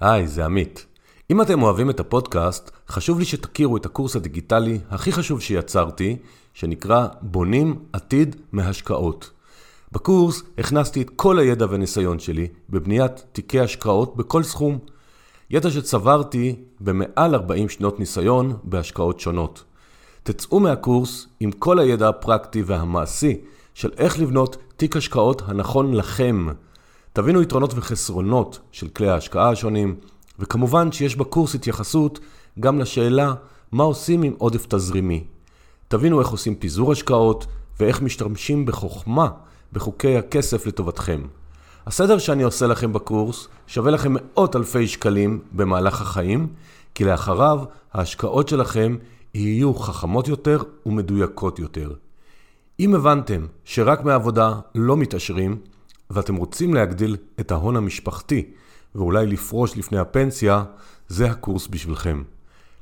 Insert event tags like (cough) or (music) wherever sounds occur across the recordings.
היי, זה עמית. אם אתם אוהבים את הפודקאסט, חשוב לי שתכירו את הקורס הדיגיטלי הכי חשוב שיצרתי, שנקרא בונים עתיד מהשקעות. בקורס הכנסתי את כל הידע והניסיון שלי בבניית תיקי השקעות בכל סכום. ידע שצברתי במעל 40 שנות ניסיון בהשקעות שונות. תצאו מהקורס עם כל הידע הפרקטי והמעשי של איך לבנות תיק השקעות הנכון לכם. תבינו יתרונות וחסרונות של כלי ההשקעה השונים, וכמובן שיש בקורס התייחסות גם לשאלה מה עושים עם עודף תזרימי. תבינו איך עושים פיזור השקעות ואיך משתמשים בחוכמה בחוקי הכסף לטובתכם. הסדר שאני עושה לכם בקורס שווה לכם מאות אלפי שקלים במהלך החיים, כי לאחריו ההשקעות שלכם יהיו חכמות יותר ומדויקות יותר. אם הבנתם שרק מעבודה לא מתעשרים, ואתם רוצים להגדיל את ההון המשפחתי ואולי לפרוש לפני הפנסיה, זה הקורס בשבילכם.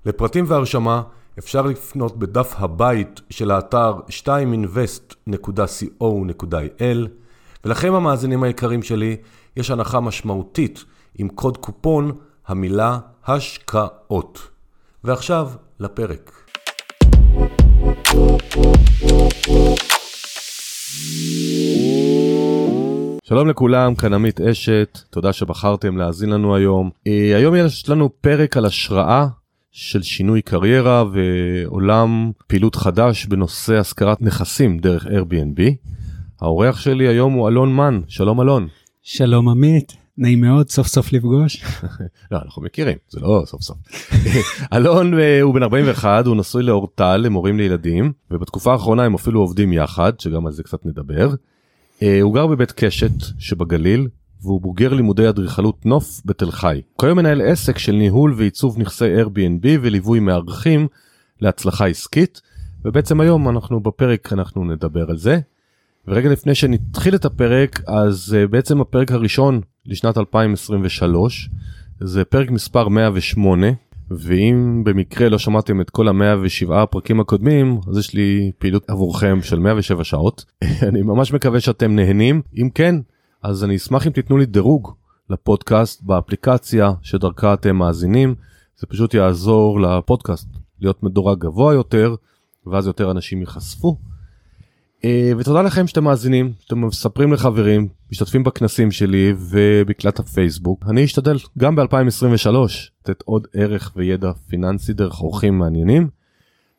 לפרטים והרשמה אפשר לפנות בדף הבית של האתר 2invest.co.il ולכם המאזינים היקרים שלי, יש הנחה משמעותית עם קוד קופון המילה השקעות. ועכשיו לפרק. שלום לכולם, כאן עמית אשת, תודה שבחרתם להאזין לנו היום. אה, היום יש לנו פרק על השראה של שינוי קריירה ועולם פעילות חדש בנושא השכרת נכסים דרך Airbnb. האורח שלי היום הוא אלון מן, שלום אלון. שלום עמית, נעים מאוד סוף סוף לפגוש. (laughs) לא, אנחנו מכירים, זה לא סוף סוף. (laughs) אלון אה, הוא בן 41, הוא נשוי לאורטל, למורים לילדים, ובתקופה האחרונה הם אפילו עובדים יחד, שגם על זה קצת נדבר. אה, הוא גר בבית קשת שבגליל, והוא בוגר לימודי אדריכלות נוף בתל חי. כיום מנהל עסק של ניהול ועיצוב נכסי Airbnb וליווי מארחים להצלחה עסקית, ובעצם היום אנחנו בפרק אנחנו נדבר על זה. ורגע לפני שנתחיל את הפרק, אז uh, בעצם הפרק הראשון לשנת 2023, זה פרק מספר 108, ואם במקרה לא שמעתם את כל המאה ושבעה הפרקים הקודמים, אז יש לי פעילות עבורכם של 107 שעות. (laughs) אני ממש מקווה שאתם נהנים. אם כן, אז אני אשמח אם תיתנו לי דירוג לפודקאסט באפליקציה שדרכה אתם מאזינים. זה פשוט יעזור לפודקאסט להיות מדורג גבוה יותר, ואז יותר אנשים ייחשפו. אה, ותודה לכם שאתם מאזינים, שאתם מספרים לחברים, משתתפים בכנסים שלי ובקלט הפייסבוק. אני אשתדל גם ב-2023 לתת עוד ערך וידע פיננסי דרך אורחים מעניינים.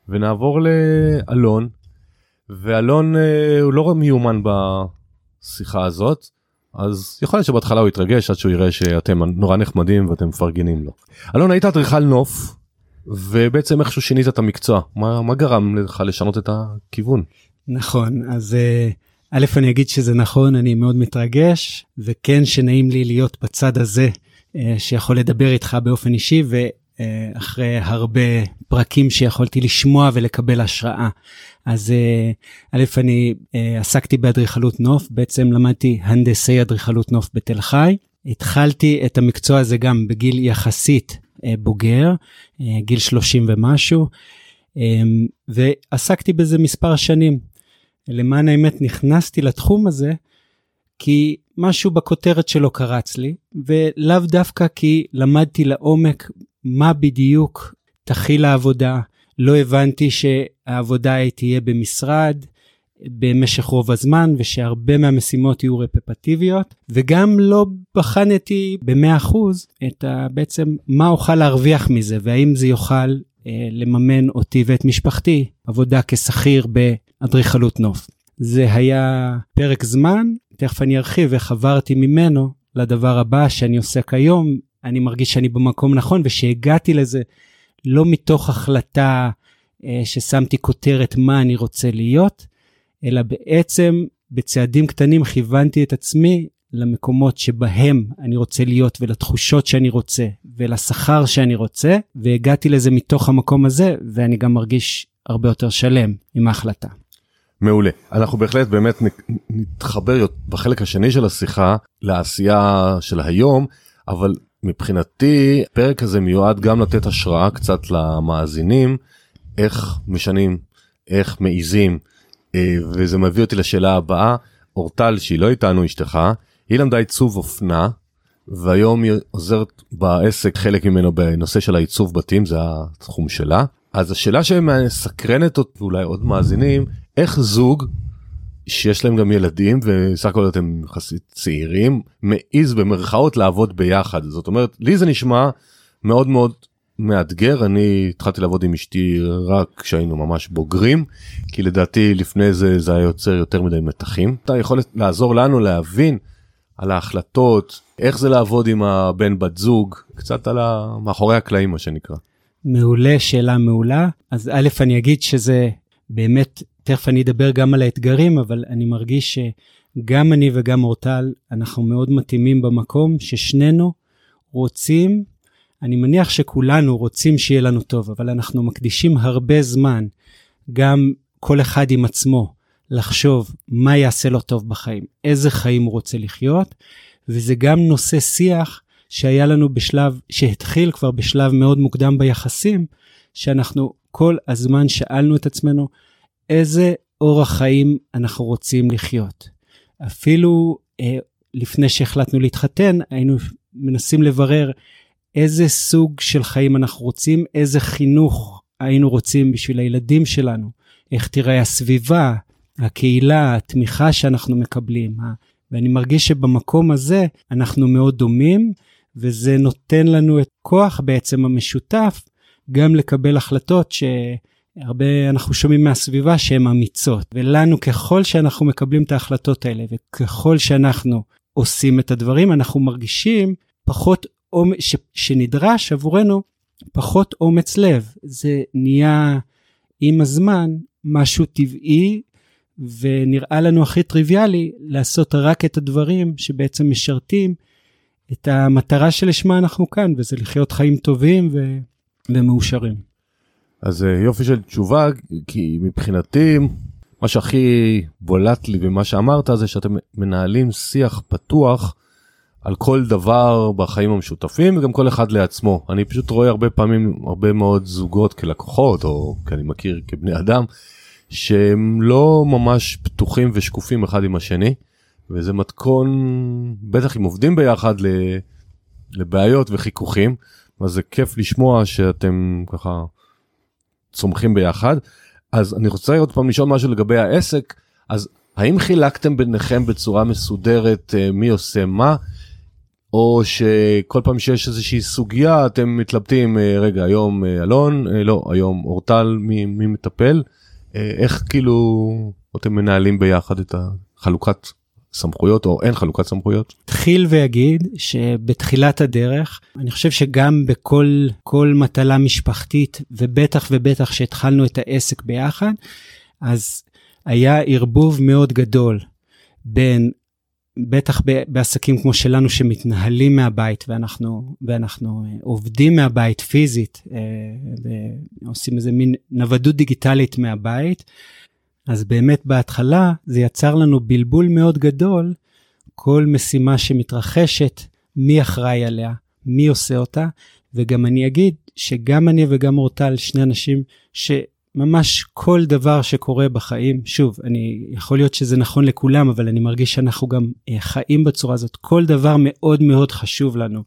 ונעבור לאלון, ואלון אה, הוא לא מיומן בשיחה הזאת, אז יכול להיות שבהתחלה הוא יתרגש עד שהוא יראה שאתם נורא נחמדים ואתם מפרגנים לו. אלון היית אדריכל נוף, ובעצם איכשהו שינית את המקצוע, מה, מה גרם לך לשנות את הכיוון? נכון, אז אה, א', אני אגיד שזה נכון, אני מאוד מתרגש, וכן שנעים לי להיות בצד הזה, אה, שיכול לדבר איתך באופן אישי, ואחרי הרבה פרקים שיכולתי לשמוע ולקבל השראה. אז א', אני עסקתי באדריכלות נוף, בעצם למדתי הנדסי אדריכלות נוף בתל חי. התחלתי את המקצוע הזה גם בגיל יחסית בוגר, גיל 30 ומשהו, ועסקתי בזה מספר שנים. למען האמת נכנסתי לתחום הזה כי משהו בכותרת שלו קרץ לי, ולאו דווקא כי למדתי לעומק מה בדיוק תכיל העבודה. לא הבנתי שהעבודה תהיה במשרד במשך רוב הזמן, ושהרבה מהמשימות יהיו רפפטיביות, וגם לא בחנתי ב-100% את ה, בעצם מה אוכל להרוויח מזה, והאם זה יוכל לממן אותי ואת משפחתי, עבודה כשכיר אדריכלות נוף. זה היה פרק זמן, תכף אני ארחיב איך עברתי ממנו לדבר הבא שאני עושה כיום. אני מרגיש שאני במקום נכון ושהגעתי לזה לא מתוך החלטה אה, ששמתי כותרת מה אני רוצה להיות, אלא בעצם בצעדים קטנים כיוונתי את עצמי למקומות שבהם אני רוצה להיות ולתחושות שאני רוצה ולשכר שאני רוצה, והגעתי לזה מתוך המקום הזה, ואני גם מרגיש הרבה יותר שלם עם ההחלטה. מעולה. אנחנו בהחלט באמת נתחבר בחלק השני של השיחה לעשייה של היום, אבל מבחינתי הפרק הזה מיועד גם לתת השראה קצת למאזינים, איך משנים, איך מעיזים, אה, וזה מביא אותי לשאלה הבאה, אורטל שהיא לא איתנו אשתך, היא למדה עיצוב אופנה, והיום היא עוזרת בעסק חלק ממנו בנושא של העיצוב בתים זה התחום שלה. אז השאלה שמסקרנת אותי ואולי עוד מאזינים איך זוג שיש להם גם ילדים וסך הכל אתם יחסית צעירים מעז במרכאות לעבוד ביחד זאת אומרת לי זה נשמע מאוד מאוד מאתגר אני התחלתי לעבוד עם אשתי רק כשהיינו ממש בוגרים כי לדעתי לפני זה זה היה יוצר יותר מדי מתחים. אתה יכול לעזור לנו להבין על ההחלטות איך זה לעבוד עם הבן בת זוג קצת על מאחורי הקלעים מה שנקרא. מעולה שאלה מעולה אז א' אני אגיד שזה באמת תכף אני אדבר גם על האתגרים אבל אני מרגיש שגם אני וגם אורטל אנחנו מאוד מתאימים במקום ששנינו רוצים אני מניח שכולנו רוצים שיהיה לנו טוב, אבל אנחנו מקדישים הרבה זמן, גם כל אחד עם עצמו, לחשוב מה יעשה לו טוב בחיים, איזה חיים הוא רוצה לחיות, וזה גם נושא שיח שהיה לנו בשלב, שהתחיל כבר בשלב מאוד מוקדם ביחסים, שאנחנו כל הזמן שאלנו את עצמנו, איזה אורח חיים אנחנו רוצים לחיות. אפילו אה, לפני שהחלטנו להתחתן, היינו מנסים לברר איזה סוג של חיים אנחנו רוצים, איזה חינוך היינו רוצים בשביל הילדים שלנו, איך תראה הסביבה, הקהילה, התמיכה שאנחנו מקבלים. ואני מרגיש שבמקום הזה אנחנו מאוד דומים, וזה נותן לנו את כוח בעצם המשותף גם לקבל החלטות שהרבה אנחנו שומעים מהסביבה שהן אמיצות. ולנו ככל שאנחנו מקבלים את ההחלטות האלה וככל שאנחנו עושים את הדברים, אנחנו מרגישים פחות ש, שנדרש עבורנו פחות אומץ לב. זה נהיה עם הזמן משהו טבעי ונראה לנו הכי טריוויאלי לעשות רק את הדברים שבעצם משרתים את המטרה שלשמה אנחנו כאן, וזה לחיות חיים טובים ו... ומאושרים. אז אה, יופי של תשובה, כי מבחינתי מה שהכי בולט לי במה שאמרת זה שאתם מנהלים שיח פתוח על כל דבר בחיים המשותפים וגם כל אחד לעצמו אני פשוט רואה הרבה פעמים הרבה מאוד זוגות כלקוחות או כי אני מכיר כבני אדם שהם לא ממש פתוחים ושקופים אחד עם השני וזה מתכון בטח אם עובדים ביחד לבעיות וחיכוכים אז זה כיף לשמוע שאתם ככה צומחים ביחד. אז אני רוצה עוד פעם לשאול משהו לגבי העסק. אז האם חילקתם ביניכם בצורה מסודרת אה, מי עושה מה? או שכל פעם שיש איזושהי סוגיה אתם מתלבטים אה, רגע היום אה, אלון לא היום אורטל מי, מי מטפל איך כאילו אתם מנהלים ביחד את החלוקת סמכויות או אין חלוקת סמכויות? התחיל ויגיד שבתחילת הדרך אני חושב שגם בכל כל מטלה משפחתית ובטח ובטח שהתחלנו את העסק ביחד אז היה ערבוב מאוד גדול בין בטח בעסקים כמו שלנו שמתנהלים מהבית ואנחנו ואנחנו אה, עובדים מהבית פיזית אה, ועושים איזה מין נוודות דיגיטלית מהבית אז באמת בהתחלה זה יצר לנו בלבול מאוד גדול כל משימה שמתרחשת מי אחראי עליה מי עושה אותה וגם אני אגיד שגם אני וגם אורטל שני אנשים ש... ממש כל דבר שקורה בחיים, שוב, אני, יכול להיות שזה נכון לכולם, אבל אני מרגיש שאנחנו גם אה, חיים בצורה הזאת. כל דבר מאוד מאוד חשוב לנו.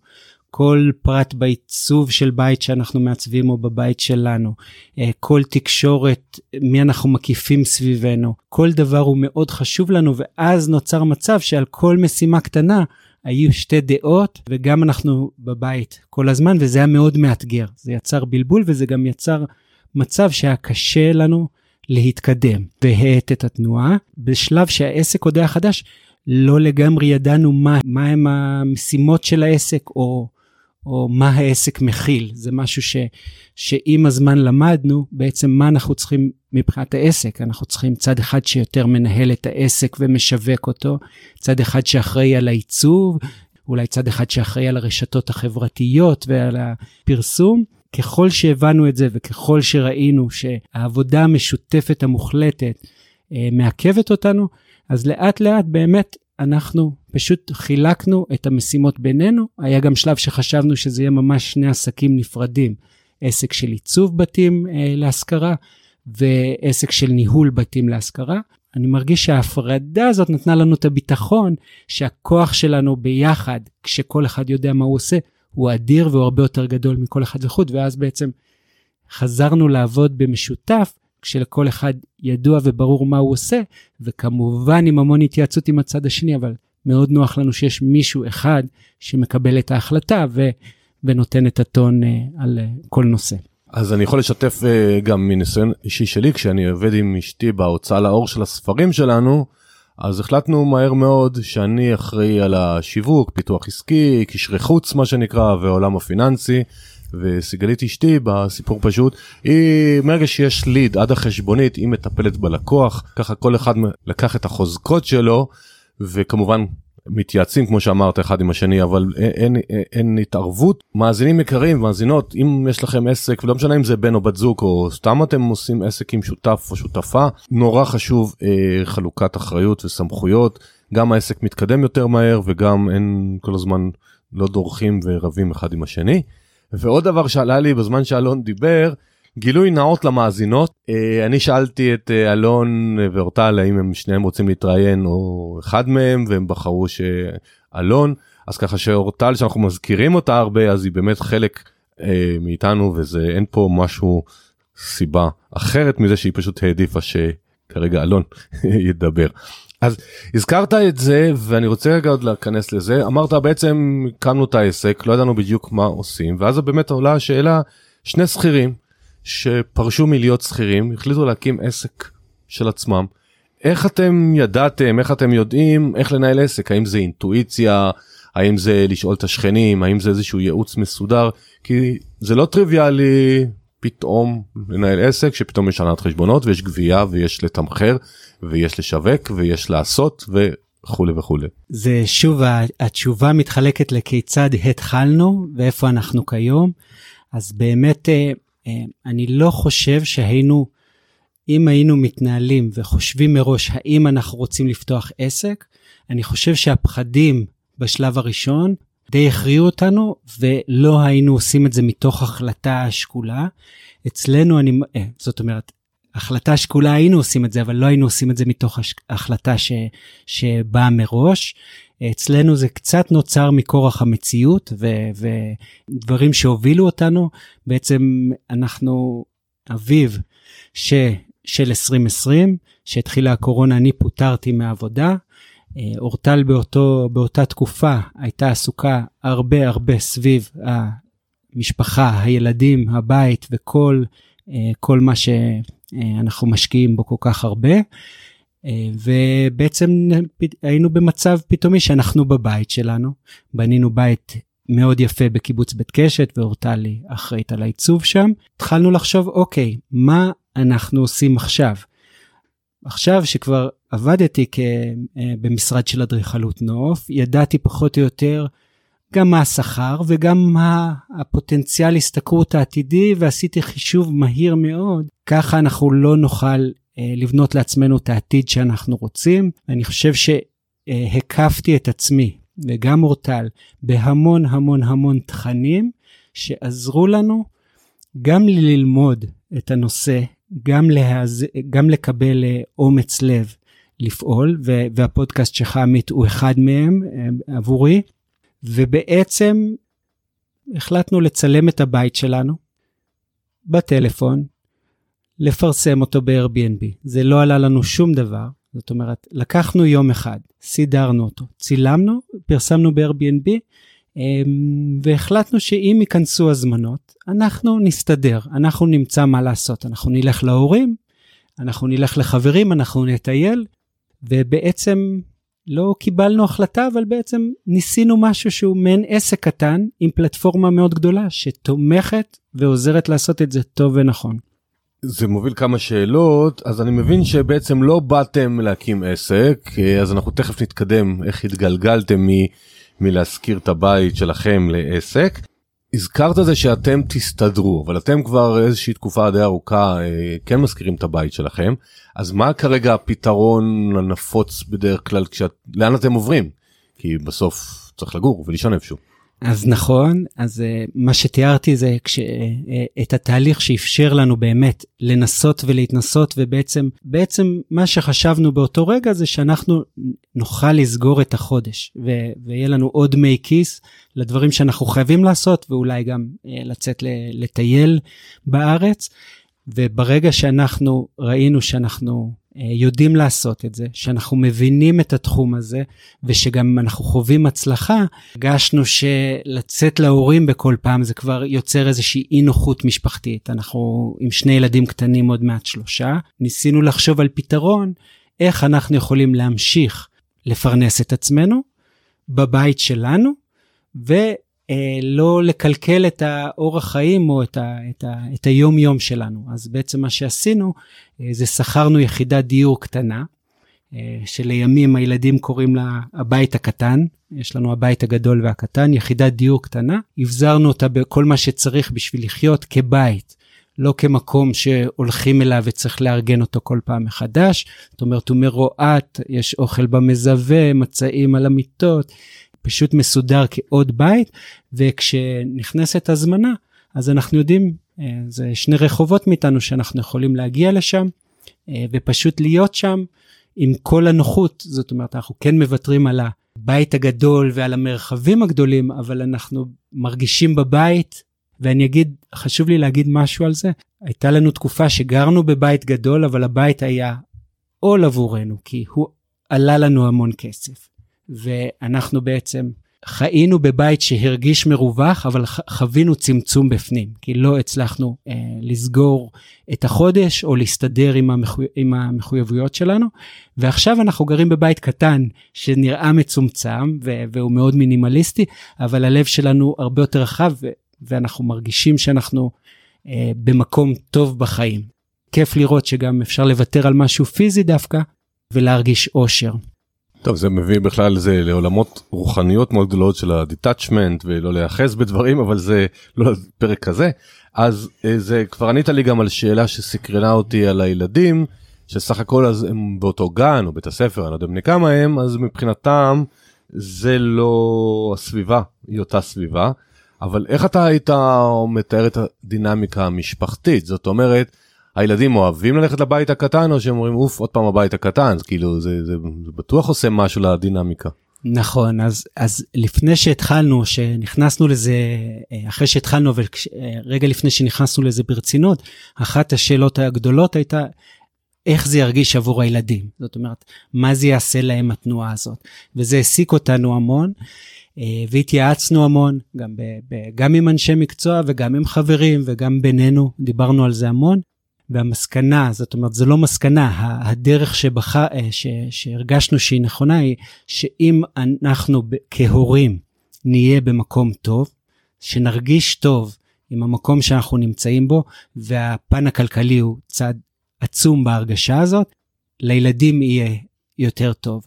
כל פרט בעיצוב של בית שאנחנו מעצבים או בבית שלנו, אה, כל תקשורת, מי אנחנו מקיפים סביבנו, כל דבר הוא מאוד חשוב לנו, ואז נוצר מצב שעל כל משימה קטנה היו שתי דעות, וגם אנחנו בבית כל הזמן, וזה היה מאוד מאתגר. זה יצר בלבול וזה גם יצר מצב שהיה קשה לנו להתקדם והאט את התנועה. בשלב שהעסק עוד היה חדש, לא לגמרי ידענו מה, מה הם המשימות של העסק או, או מה העסק מכיל. זה משהו ש, שעם הזמן למדנו בעצם מה אנחנו צריכים מבחינת העסק. אנחנו צריכים צד אחד שיותר מנהל את העסק ומשווק אותו, צד אחד שאחראי על העיצוב, אולי צד אחד שאחראי על הרשתות החברתיות ועל הפרסום, ככל שהבנו את זה וככל שראינו שהעבודה המשותפת המוחלטת אה, מעכבת אותנו, אז לאט לאט באמת אנחנו פשוט חילקנו את המשימות בינינו. היה גם שלב שחשבנו שזה יהיה ממש שני עסקים נפרדים, עסק של עיצוב בתים אה, להשכרה ועסק של ניהול בתים להשכרה. אני מרגיש שההפרדה הזאת נתנה לנו את הביטחון שהכוח שלנו ביחד, כשכל אחד יודע מה הוא עושה, הוא אדיר והוא הרבה יותר גדול מכל אחד לחוד, ואז בעצם חזרנו לעבוד במשותף, כשלכל אחד ידוע וברור מה הוא עושה, וכמובן עם המון התייעצות עם הצד השני, אבל מאוד נוח לנו שיש מישהו אחד שמקבל את ההחלטה ו, ונותן את הטון uh, על uh, כל נושא. אז אני יכול לשתף uh, גם מניסיון אישי שלי כשאני עובד עם אשתי בהוצאה לאור של הספרים שלנו אז החלטנו מהר מאוד שאני אחראי על השיווק פיתוח עסקי קשרי חוץ מה שנקרא ועולם הפיננסי. וסיגלית אשתי בסיפור פשוט היא מרגע שיש ליד עד החשבונית היא מטפלת בלקוח. ככה כל אחד לקח את החוזקות שלו וכמובן מתייעצים כמו שאמרת אחד עם השני אבל אין, אין, אין, התערבות מאזינים יקרים מאזינות אם יש לכם עסק ולא משנה אם זה בן או בת זוג או סתם אתם עושים עסק עם שותף או שותפה נורא חשוב אה, חלוקת אחריות וסמכויות גם העסק מתקדם יותר מהר וגם אין כל הזמן לא דורכים ורבים אחד עם השני. ועוד דבר שעלה לי בזמן שאלון דיבר גילוי נאות למאזינות אה, אני שאלתי את אה, אלון ואורטל האם הם שניהם רוצים להתראיין או אחד מהם והם בחרו שאלון אז ככה שאורטל שאנחנו מזכירים אותה הרבה אז היא באמת חלק אה, מאיתנו וזה אין פה משהו סיבה אחרת מזה שהיא פשוט העדיפה שכרגע אלון (laughs) ידבר. אז הזכרת את זה ואני רוצה רגע עוד להיכנס לזה אמרת בעצם הקמנו את העסק לא ידענו בדיוק מה עושים ואז באמת עולה השאלה שני שכירים שפרשו מלהיות שכירים החליטו להקים עסק של עצמם. איך אתם ידעתם איך אתם יודעים איך לנהל עסק? האם זה אינטואיציה? האם זה לשאול את השכנים? האם זה איזשהו ייעוץ מסודר? כי זה לא טריוויאלי פתאום לנהל עסק שפתאום יש ענת חשבונות ויש גבייה ויש לתמחר ויש לשווק ויש לעשות וכולי וכולי. זה שוב התשובה מתחלקת לכיצד התחלנו ואיפה אנחנו כיום. אז באמת אה, אני לא חושב שהיינו, אם היינו מתנהלים וחושבים מראש האם אנחנו רוצים לפתוח עסק, אני חושב שהפחדים בשלב הראשון די הכריעו אותנו ולא היינו עושים את זה מתוך החלטה שקולה. אצלנו אני, אה, זאת אומרת, החלטה שקולה היינו עושים את זה, אבל לא היינו עושים את זה מתוך החלטה ש, שבאה מראש. אצלנו זה קצת נוצר מכורח המציאות ו, ודברים שהובילו אותנו. בעצם אנחנו אביב ש, של 2020, שהתחילה הקורונה, אני פוטרתי מהעבודה. אה, אורטל באותו, באותה תקופה הייתה עסוקה הרבה הרבה סביב המשפחה, הילדים, הבית וכל אה, כל מה שאנחנו משקיעים בו כל כך הרבה. אה, ובעצם היינו במצב פתאומי שאנחנו בבית שלנו, בנינו בית מאוד יפה בקיבוץ בית קשת ואורטלי אחראית על העיצוב שם. התחלנו לחשוב, אוקיי, מה אנחנו עושים עכשיו? עכשיו שכבר עבדתי. אה, במשרד של אדריכלות נוף, ידעתי פחות או יותר גם מה השכר וגם מה הפוטנציאל השתכרות העתידי ועשיתי חישוב מהיר מאוד, ככה אנחנו לא נוכל אה, לבנות לעצמנו את העתיד שאנחנו רוצים. אני חושב שהקפתי את עצמי וגם אורטל בהמון המון המון תכנים שעזרו לנו גם ללמוד את הנושא, גם, להז... גם לקבל אה, אומץ לב לפעול. והפודקאסט שלך עמית הוא אחד מהם אה, עבורי, ובעצם החלטנו לצלם את הבית שלנו בטלפון, לפרסם אותו ב-Airbnb. זה לא עלה לנו שום דבר. זאת אומרת, לקחנו יום אחד, סידרנו אותו, צילמנו, פרסמנו ב-Airbnb, אמ, והחלטנו שאם ייכנסו הזמנות, אנחנו נסתדר, אנחנו נמצא מה לעשות. אנחנו נלך להורים, אנחנו נלך לחברים, אנחנו נטייל, ובעצם לא קיבלנו החלטה, אבל בעצם ניסינו משהו שהוא מעין עסק קטן עם פלטפורמה מאוד גדולה שתומכת ועוזרת לעשות את זה טוב ונכון. זה מוביל כמה שאלות אז אני מבין שבעצם לא באתם להקים עסק אז אנחנו תכף נתקדם איך התגלגלתם מ, מלהשכיר את הבית שלכם לעסק. הזכרת זה שאתם תסתדרו אבל אתם כבר איזושהי תקופה די ארוכה אה, כן מזכירים את הבית שלכם אז מה כרגע הפתרון הנפוץ בדרך כלל כשאת לאן אתם עוברים כי בסוף צריך לגור ולישון איפשהו. אז נכון, אז uh, מה שתיארתי זה כש, uh, את התהליך שאפשר לנו באמת לנסות ולהתנסות, ובעצם בעצם מה שחשבנו באותו רגע זה שאנחנו נוכל לסגור את החודש, ו- ויהיה לנו עוד דמי כיס לדברים שאנחנו חייבים לעשות, ואולי גם uh, לצאת לטייל בארץ. וברגע שאנחנו ראינו שאנחנו יודעים לעשות את זה, שאנחנו מבינים את התחום הזה, ושגם אנחנו חווים הצלחה, הרגשנו שלצאת להורים בכל פעם זה כבר יוצר איזושהי אי נוחות משפחתית. אנחנו עם שני ילדים קטנים עוד מעט שלושה, ניסינו לחשוב על פתרון, איך אנחנו יכולים להמשיך לפרנס את עצמנו בבית שלנו, ו... אה, לא לקלקל את האורח חיים או את, ה, את, ה, את היום יום שלנו. אז בעצם מה שעשינו אה, זה שכרנו יחידת דיור קטנה, אה, שלימים הילדים קוראים לה הבית הקטן, יש לנו הבית הגדול והקטן, יחידת דיור קטנה, הבזרנו אותה בכל מה שצריך בשביל לחיות כבית. לא כמקום שהולכים אליו וצריך לארגן אותו כל פעם מחדש. זאת אומרת, הוא מרועט, יש אוכל במזווה, מצעים על המיטות, פשוט מסודר כעוד בית, וכשנכנסת הזמנה, אז אנחנו יודעים, אה, זה שני רחובות מאיתנו שאנחנו יכולים להגיע לשם, אה, ופשוט להיות שם עם כל הנוחות. זאת אומרת, אנחנו כן מוותרים על הבית הגדול ועל המרחבים הגדולים, אבל אנחנו מרגישים בבית, ואני אגיד, חשוב לי להגיד משהו על זה. הייתה לנו תקופה שגרנו בבית גדול, אבל הבית היה עול עבורנו, כי הוא עלה לנו המון כסף. ואנחנו בעצם חיינו בבית שהרגיש מרווח, אבל חווינו צמצום בפנים, כי לא הצלחנו אה, לסגור את החודש או להסתדר עם, המחו... עם המחויבויות שלנו. ועכשיו אנחנו גרים בבית קטן שנראה מצומצם ו... והוא מאוד מינימליסטי, אבל הלב שלנו הרבה יותר רחב ו... ואנחנו מרגישים שאנחנו אה, במקום טוב בחיים. כיף לראות שגם אפשר לוותר על משהו פיזי דווקא ולהרגיש אושר. טוב זה מביא בכלל זה לעולמות רוחניות מאוד גדולות של הדיטאצ'מנט ולא להיאחז בדברים אבל זה לא פרק כזה אז אה, זה כבר ענית לי גם על שאלה שסקרנה אותי על הילדים שסך הכל אז הם באותו גן או בית הספר אני לא יודע בני כמה הם אז מבחינתם זה לא הסביבה היא אותה סביבה אבל איך אתה היית מתאר את הדינמיקה המשפחתית זאת אומרת. הילדים אוהבים ללכת לבית הקטן או שהם אומרים אוף עוד פעם הבית הקטן כאילו זה, זה, זה בטוח עושה משהו לדינמיקה. נכון אז אז לפני שהתחלנו שנכנסנו לזה אחרי שהתחלנו אבל רגע לפני שנכנסנו לזה ברצינות אחת השאלות הגדולות הייתה איך זה ירגיש עבור הילדים זאת אומרת מה זה יעשה להם התנועה הזאת וזה העסיק אותנו המון. והתייעצנו המון גם, ב, ב, גם עם אנשי מקצוע וגם עם חברים וגם בינינו דיברנו על זה המון והמסקנה, זאת אומרת, זו לא מסקנה, הדרך שבח... אה, ש... שהרגשנו שהיא נכונה היא שאם אנחנו כהורים נהיה במקום טוב, שנרגיש טוב עם המקום שאנחנו נמצאים בו, והפן הכלכלי הוא צד עצום בהרגשה הזאת, לילדים יהיה יותר טוב.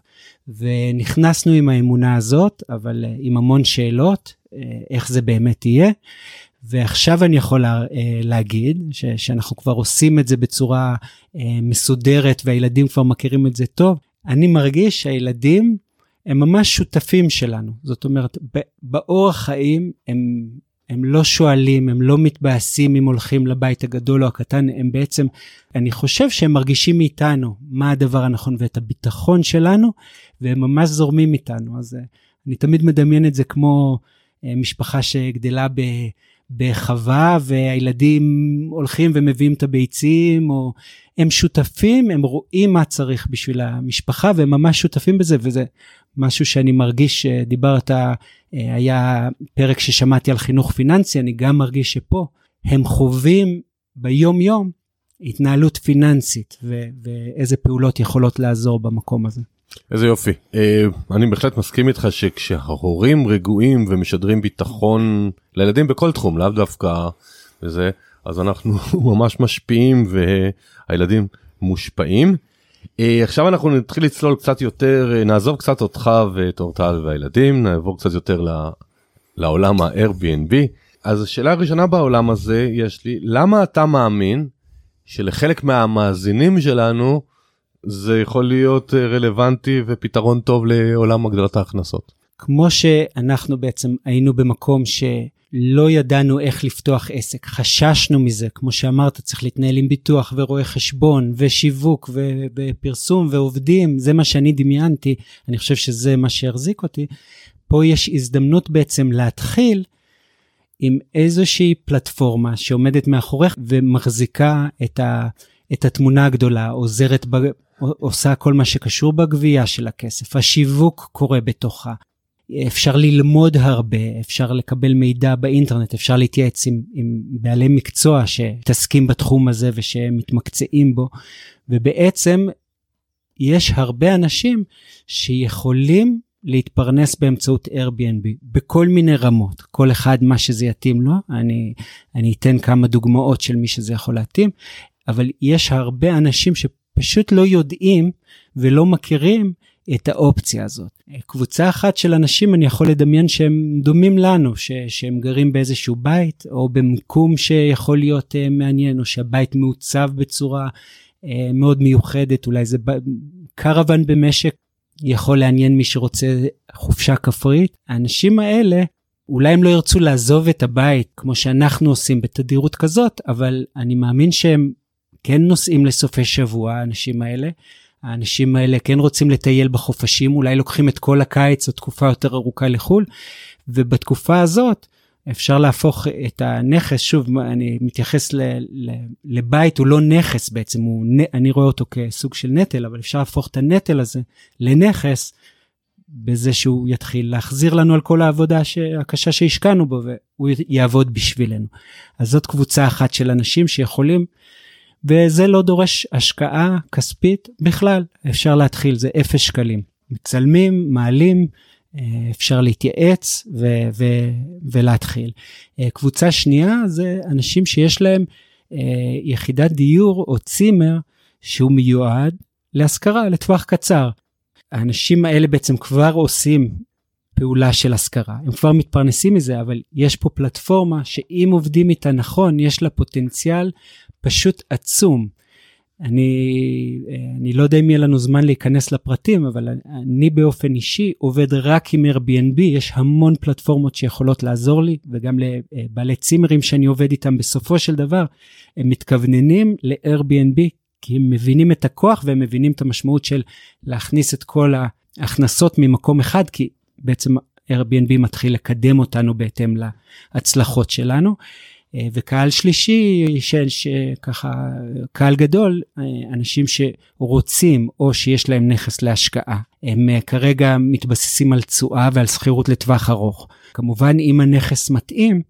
ונכנסנו עם האמונה הזאת, אבל אה, עם המון שאלות, אה, איך זה באמת יהיה. ועכשיו אני יכול לה, אה, להגיד ש, שאנחנו כבר עושים את זה בצורה אה, מסודרת והילדים כבר מכירים את זה טוב. אני מרגיש שהילדים הם ממש שותפים שלנו. זאת אומרת, באורח חיים הם, הם לא שואלים, הם לא מתבאסים אם הולכים לבית הגדול או הקטן, הם בעצם, אני חושב שהם מרגישים מאיתנו מה הדבר הנכון ואת הביטחון שלנו, והם ממש זורמים איתנו. אז אה, אני תמיד מדמיין את זה כמו משפחה שגדלה ב... בחווה והילדים הולכים ומביאים את הביצים או הם שותפים הם רואים מה צריך בשביל המשפחה והם ממש שותפים בזה וזה משהו שאני מרגיש שדיברת אה, היה פרק ששמעתי על חינוך פיננסי אני גם מרגיש שפה הם חווים ביום יום התנהלות פיננסית ו- ואיזה פעולות יכולות לעזור במקום הזה. איזה יופי אה, אני בהחלט מסכים איתך שכשההורים רגועים ומשדרים ביטחון לילדים בכל תחום לאו דווקא וזה אז אנחנו (laughs) ממש משפיעים והילדים מושפעים. אה, עכשיו אנחנו נתחיל לצלול קצת יותר אה, נעזוב קצת אותך ואת אורטל והילדים נעבור קצת יותר לעולם ה-Airbnb אז השאלה הראשונה בעולם הזה יש לי למה אתה מאמין שלחלק מהמאזינים שלנו זה יכול להיות אה, רלוונטי ופתרון טוב לעולם הגדלת ההכנסות. כמו שאנחנו בעצם היינו במקום שלא ידענו איך לפתוח עסק, חששנו מזה, כמו שאמרת, צריך להתנהל עם ביטוח ורואה חשבון ושיווק ופרסום ועובדים, זה מה שאני דמיינתי, אני חושב שזה מה שהחזיק אותי. פה יש הזדמנות בעצם להתחיל עם איזושהי פלטפורמה שעומדת מאחוריך ומחזיקה את, את התמונה הגדולה, עוזרת, ב, עושה כל מה שקשור בגבייה של הכסף, השיווק קורה בתוכה. אפשר ללמוד הרבה, אפשר לקבל מידע באינטרנט, אפשר להתייעץ עם, עם בעלי מקצוע שתעסקים בתחום הזה ושמתמקצעים בו, ובעצם יש הרבה אנשים שיכולים להתפרנס באמצעות Airbnb בכל מיני רמות, כל אחד מה שזה יתאים לו, אני, אני אתן כמה דוגמאות של מי שזה יכול להתאים, אבל יש הרבה אנשים שפשוט לא יודעים ולא מכירים את האופציה הזאת. קבוצה אחת של אנשים אני יכול לדמיין שהם דומים לנו, ש, שהם גרים באיזשהו בית או במקום שיכול להיות uh, מעניין, או שהבית מעוצב בצורה uh, מאוד מיוחדת, אולי זה קרוון במשק יכול לעניין מי שרוצה חופשה כפרית. האנשים האלה, אולי הם לא ירצו לעזוב את הבית כמו שאנחנו עושים בתדירות כזאת, אבל אני מאמין שהם כן נוסעים לסופי שבוע, האנשים האלה. האנשים האלה כן רוצים לטייל בחופשים, אולי לוקחים את כל הקיץ או תקופה יותר ארוכה לחו"ל, ובתקופה הזאת אפשר להפוך את הנכס, שוב, אני מתייחס ל, ל, לבית, הוא לא נכס בעצם, הוא, אני רואה אותו כסוג של נטל, אבל אפשר להפוך את הנטל הזה לנכס, בזה שהוא יתחיל להחזיר לנו על כל העבודה הקשה שהשקענו בו, והוא יעבוד בשבילנו. אז זאת קבוצה אחת של אנשים שיכולים, וזה לא דורש השקעה כספית בכלל, אפשר להתחיל, זה אפס שקלים. מצלמים, מעלים, אה, אפשר להתייעץ ו- ו- ולהתחיל. אה, קבוצה שנייה זה אנשים שיש להם אה, יחידת דיור או צימר שהוא מיועד להשכרה לטווח קצר. האנשים האלה בעצם כבר עושים פעולה של השכרה, הם כבר מתפרנסים מזה, אבל יש פה פלטפורמה שאם עובדים איתה נכון, יש לה פוטנציאל פשוט עצום. אני, אני לא יודע אם יהיה לנו זמן להיכנס לפרטים, אבל אני באופן אישי עובד רק עם Airbnb, יש המון פלטפורמות שיכולות לעזור לי, וגם לבעלי צימרים שאני עובד איתם בסופו של דבר, הם מתכווננים ל-Airbnb, כי הם מבינים את הכוח והם מבינים את המשמעות של להכניס את כל ההכנסות ממקום אחד, כי בעצם Airbnb מתחיל לקדם אותנו בהתאם להצלחות שלנו. אה, וקהל שלישי של שככה קהל גדול אה, אנשים שרוצים או שיש להם נכס להשקעה הם אה, כרגע מתבססים על תשואה ועל שכירות לטווח ארוך כמובן אם הנכס מתאים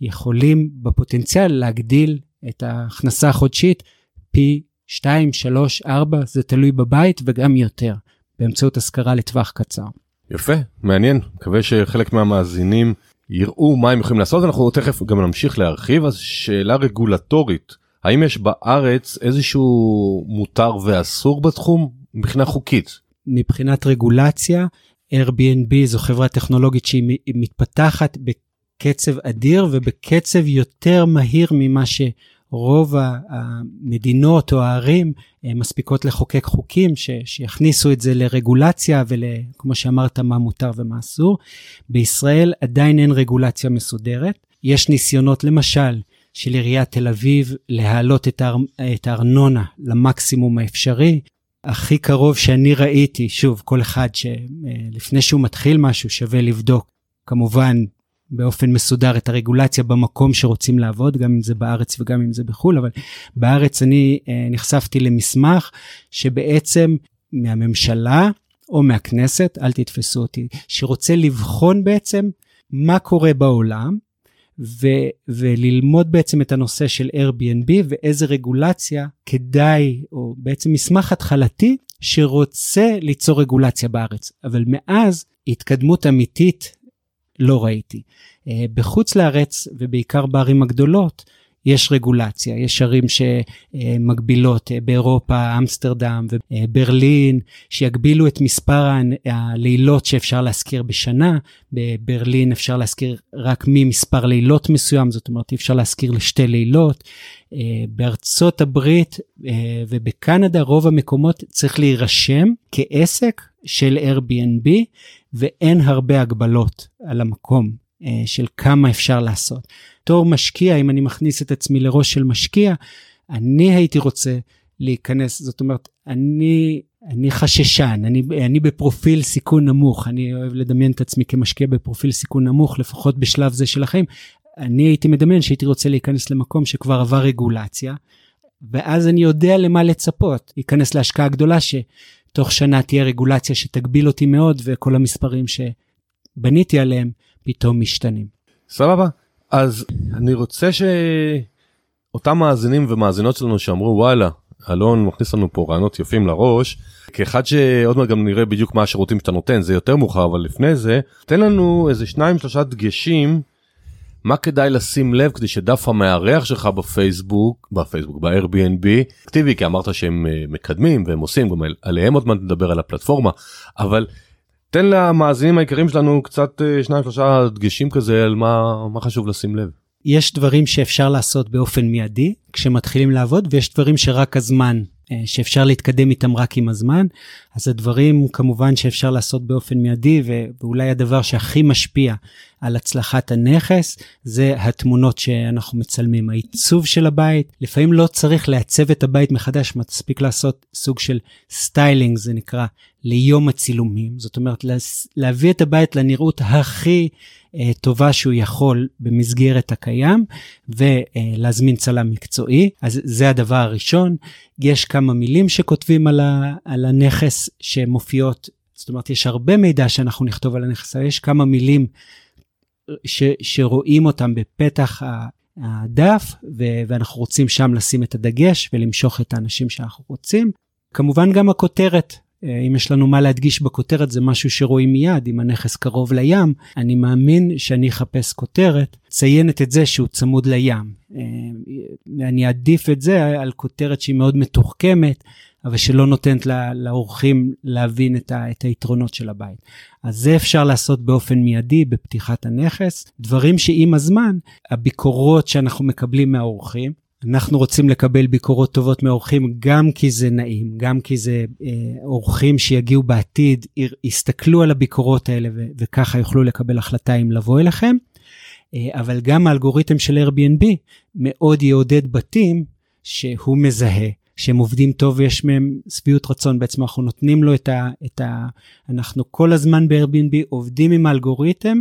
יכולים בפוטנציאל להגדיל את ההכנסה החודשית פי 2 3 4 זה תלוי בבית וגם יותר באמצעות השכרה לטווח קצר. יפה מעניין. מקווה שחלק מהמאזינים יראו מה הם יכולים לעשות. אנחנו תכף גם נמשיך להרחיב. אז שאלה רגולטורית. האם יש בארץ איזשהו מותר ואסור בתחום מבחינה חוקית. מבחינת רגולציה Airbnb זו חברה טכנולוגית שהיא מתפתחת בקצב אדיר ובקצב יותר מהיר ממה ש... רוב המדינות או הערים אה, מספיקות לחוקק חוקים ש, שיכניסו את זה לרגולציה וכמו שאמרת מה מותר ומה אסור. בישראל עדיין אין רגולציה מסודרת. יש ניסיונות למשל של עיריית תל אביב להעלות את, האר, את הארנונה למקסימום האפשרי. הכי קרוב שאני ראיתי, שוב, כל אחד שלפני שהוא מתחיל משהו שווה לבדוק כמובן באופן מסודר את הרגולציה במקום שרוצים לעבוד, גם אם זה בארץ וגם אם זה בחו"ל, אבל בארץ אני אה, נחשפתי למסמך שבעצם מהממשלה או מהכנסת, אל תתפסו אותי, שרוצה לבחון בעצם מה קורה בעולם ו- וללמוד בעצם את הנושא של Airbnb ואיזה רגולציה כדאי, או בעצם מסמך התחלתי שרוצה ליצור רגולציה בארץ. אבל מאז התקדמות אמיתית לא ראיתי. אה, בחוץ לארץ ובעיקר בערים הגדולות יש רגולציה, יש ערים שמגבילות אה, באירופה, אמסטרדם וברלין, שיגבילו את מספר הלילות שאפשר להשכיר בשנה. בברלין אפשר להשכיר רק ממספר לילות מסוים, זאת אומרת אפשר להשכיר לשתי לילות. אה, בארצות הברית ובקנדה רוב המקומות צריך להירשם כעסק של Airbnb ואין הרבה הגבלות על המקום של כמה אפשר לעשות. בתור משקיע, אם אני מכניס את עצמי לראש של משקיע, אני הייתי רוצה להיכנס, זאת אומרת, אני, אני חששן, אני, אני בפרופיל סיכון נמוך, אני אוהב לדמיין את עצמי כמשקיע בפרופיל סיכון נמוך, לפחות בשלב זה של החיים. אני הייתי מדמיין שהייתי רוצה להיכנס למקום שכבר עבר רגולציה, ואז אני יודע למה לצפות, להיכנס להשקעה גדולה שתוך שנה תהיה רגולציה שתגביל אותי מאוד, וכל המספרים שבניתי עליהם פתאום משתנים. סבבה. אז אני רוצה שאותם מאזינים ומאזינות שלנו שאמרו וואלה אלון מכניס לנו פה רעיונות יפים לראש כאחד שעוד מעט גם נראה בדיוק מה השירותים שאתה נותן זה יותר מאוחר אבל לפני זה תן לנו איזה שניים שלושה דגשים מה כדאי לשים לב כדי שדף המארח שלך בפייסבוק בפייסבוק ב-Airbnb אקטיבי כי אמרת שהם אה, מקדמים והם עושים גם עליהם עוד מעט נדבר על הפלטפורמה אבל תן למאזינים העיקריים שלנו קצת אה, שניים שלושה דגשים כזה על מה מה חשוב לשים לב. יש דברים שאפשר לעשות באופן מיידי כשמתחילים לעבוד ויש דברים שרק הזמן שאפשר להתקדם איתם רק עם הזמן. אז הדברים כמובן שאפשר לעשות באופן מיידי ואולי הדבר שהכי משפיע על הצלחת הנכס זה התמונות שאנחנו מצלמים, העיצוב של הבית. לפעמים לא צריך לעצב את הבית מחדש, מספיק לעשות סוג של styling זה נקרא, ליום הצילומים. זאת אומרת להביא את הבית לנראות הכי אה, טובה שהוא יכול במסגרת הקיים ולהזמין צלם מקצועי. אז זה הדבר הראשון. יש כמה מילים שכותבים על, ה, על הנכס שמופיעות, זאת אומרת יש הרבה מידע שאנחנו נכתוב על הנכס, אבל יש כמה מילים ש, שרואים אותם בפתח הדף ו- ואנחנו רוצים שם לשים את הדגש ולמשוך את האנשים שאנחנו רוצים. כמובן גם הכותרת אה, אם יש לנו מה להדגיש בכותרת זה משהו שרואים מיד, אם הנכס קרוב לים, אני מאמין שאני אחפש כותרת, ציינת את זה שהוא צמוד לים. אה, אני אעדיף את זה על כותרת שהיא מאוד מתוחכמת, אבל שלא נותנת לאורחים להבין את, ה, את היתרונות של הבית. אז זה אפשר לעשות באופן מיידי בפתיחת הנכס. דברים שעם הזמן, הביקורות שאנחנו מקבלים מהאורחים, אנחנו רוצים לקבל ביקורות טובות מאורחים גם כי זה נעים, גם כי זה אה, אורחים שיגיעו בעתיד, יסתכלו על הביקורות האלה ו- וככה יוכלו לקבל החלטה אם לבוא אליכם. אה, אבל גם האלגוריתם של Airbnb מאוד יעודד בתים שהוא מזהה, שהם עובדים טוב ויש מהם שביעות רצון, בעצם אנחנו נותנים לו את ה... את ה אנחנו כל הזמן ב-Airbnb עובדים עם האלגוריתם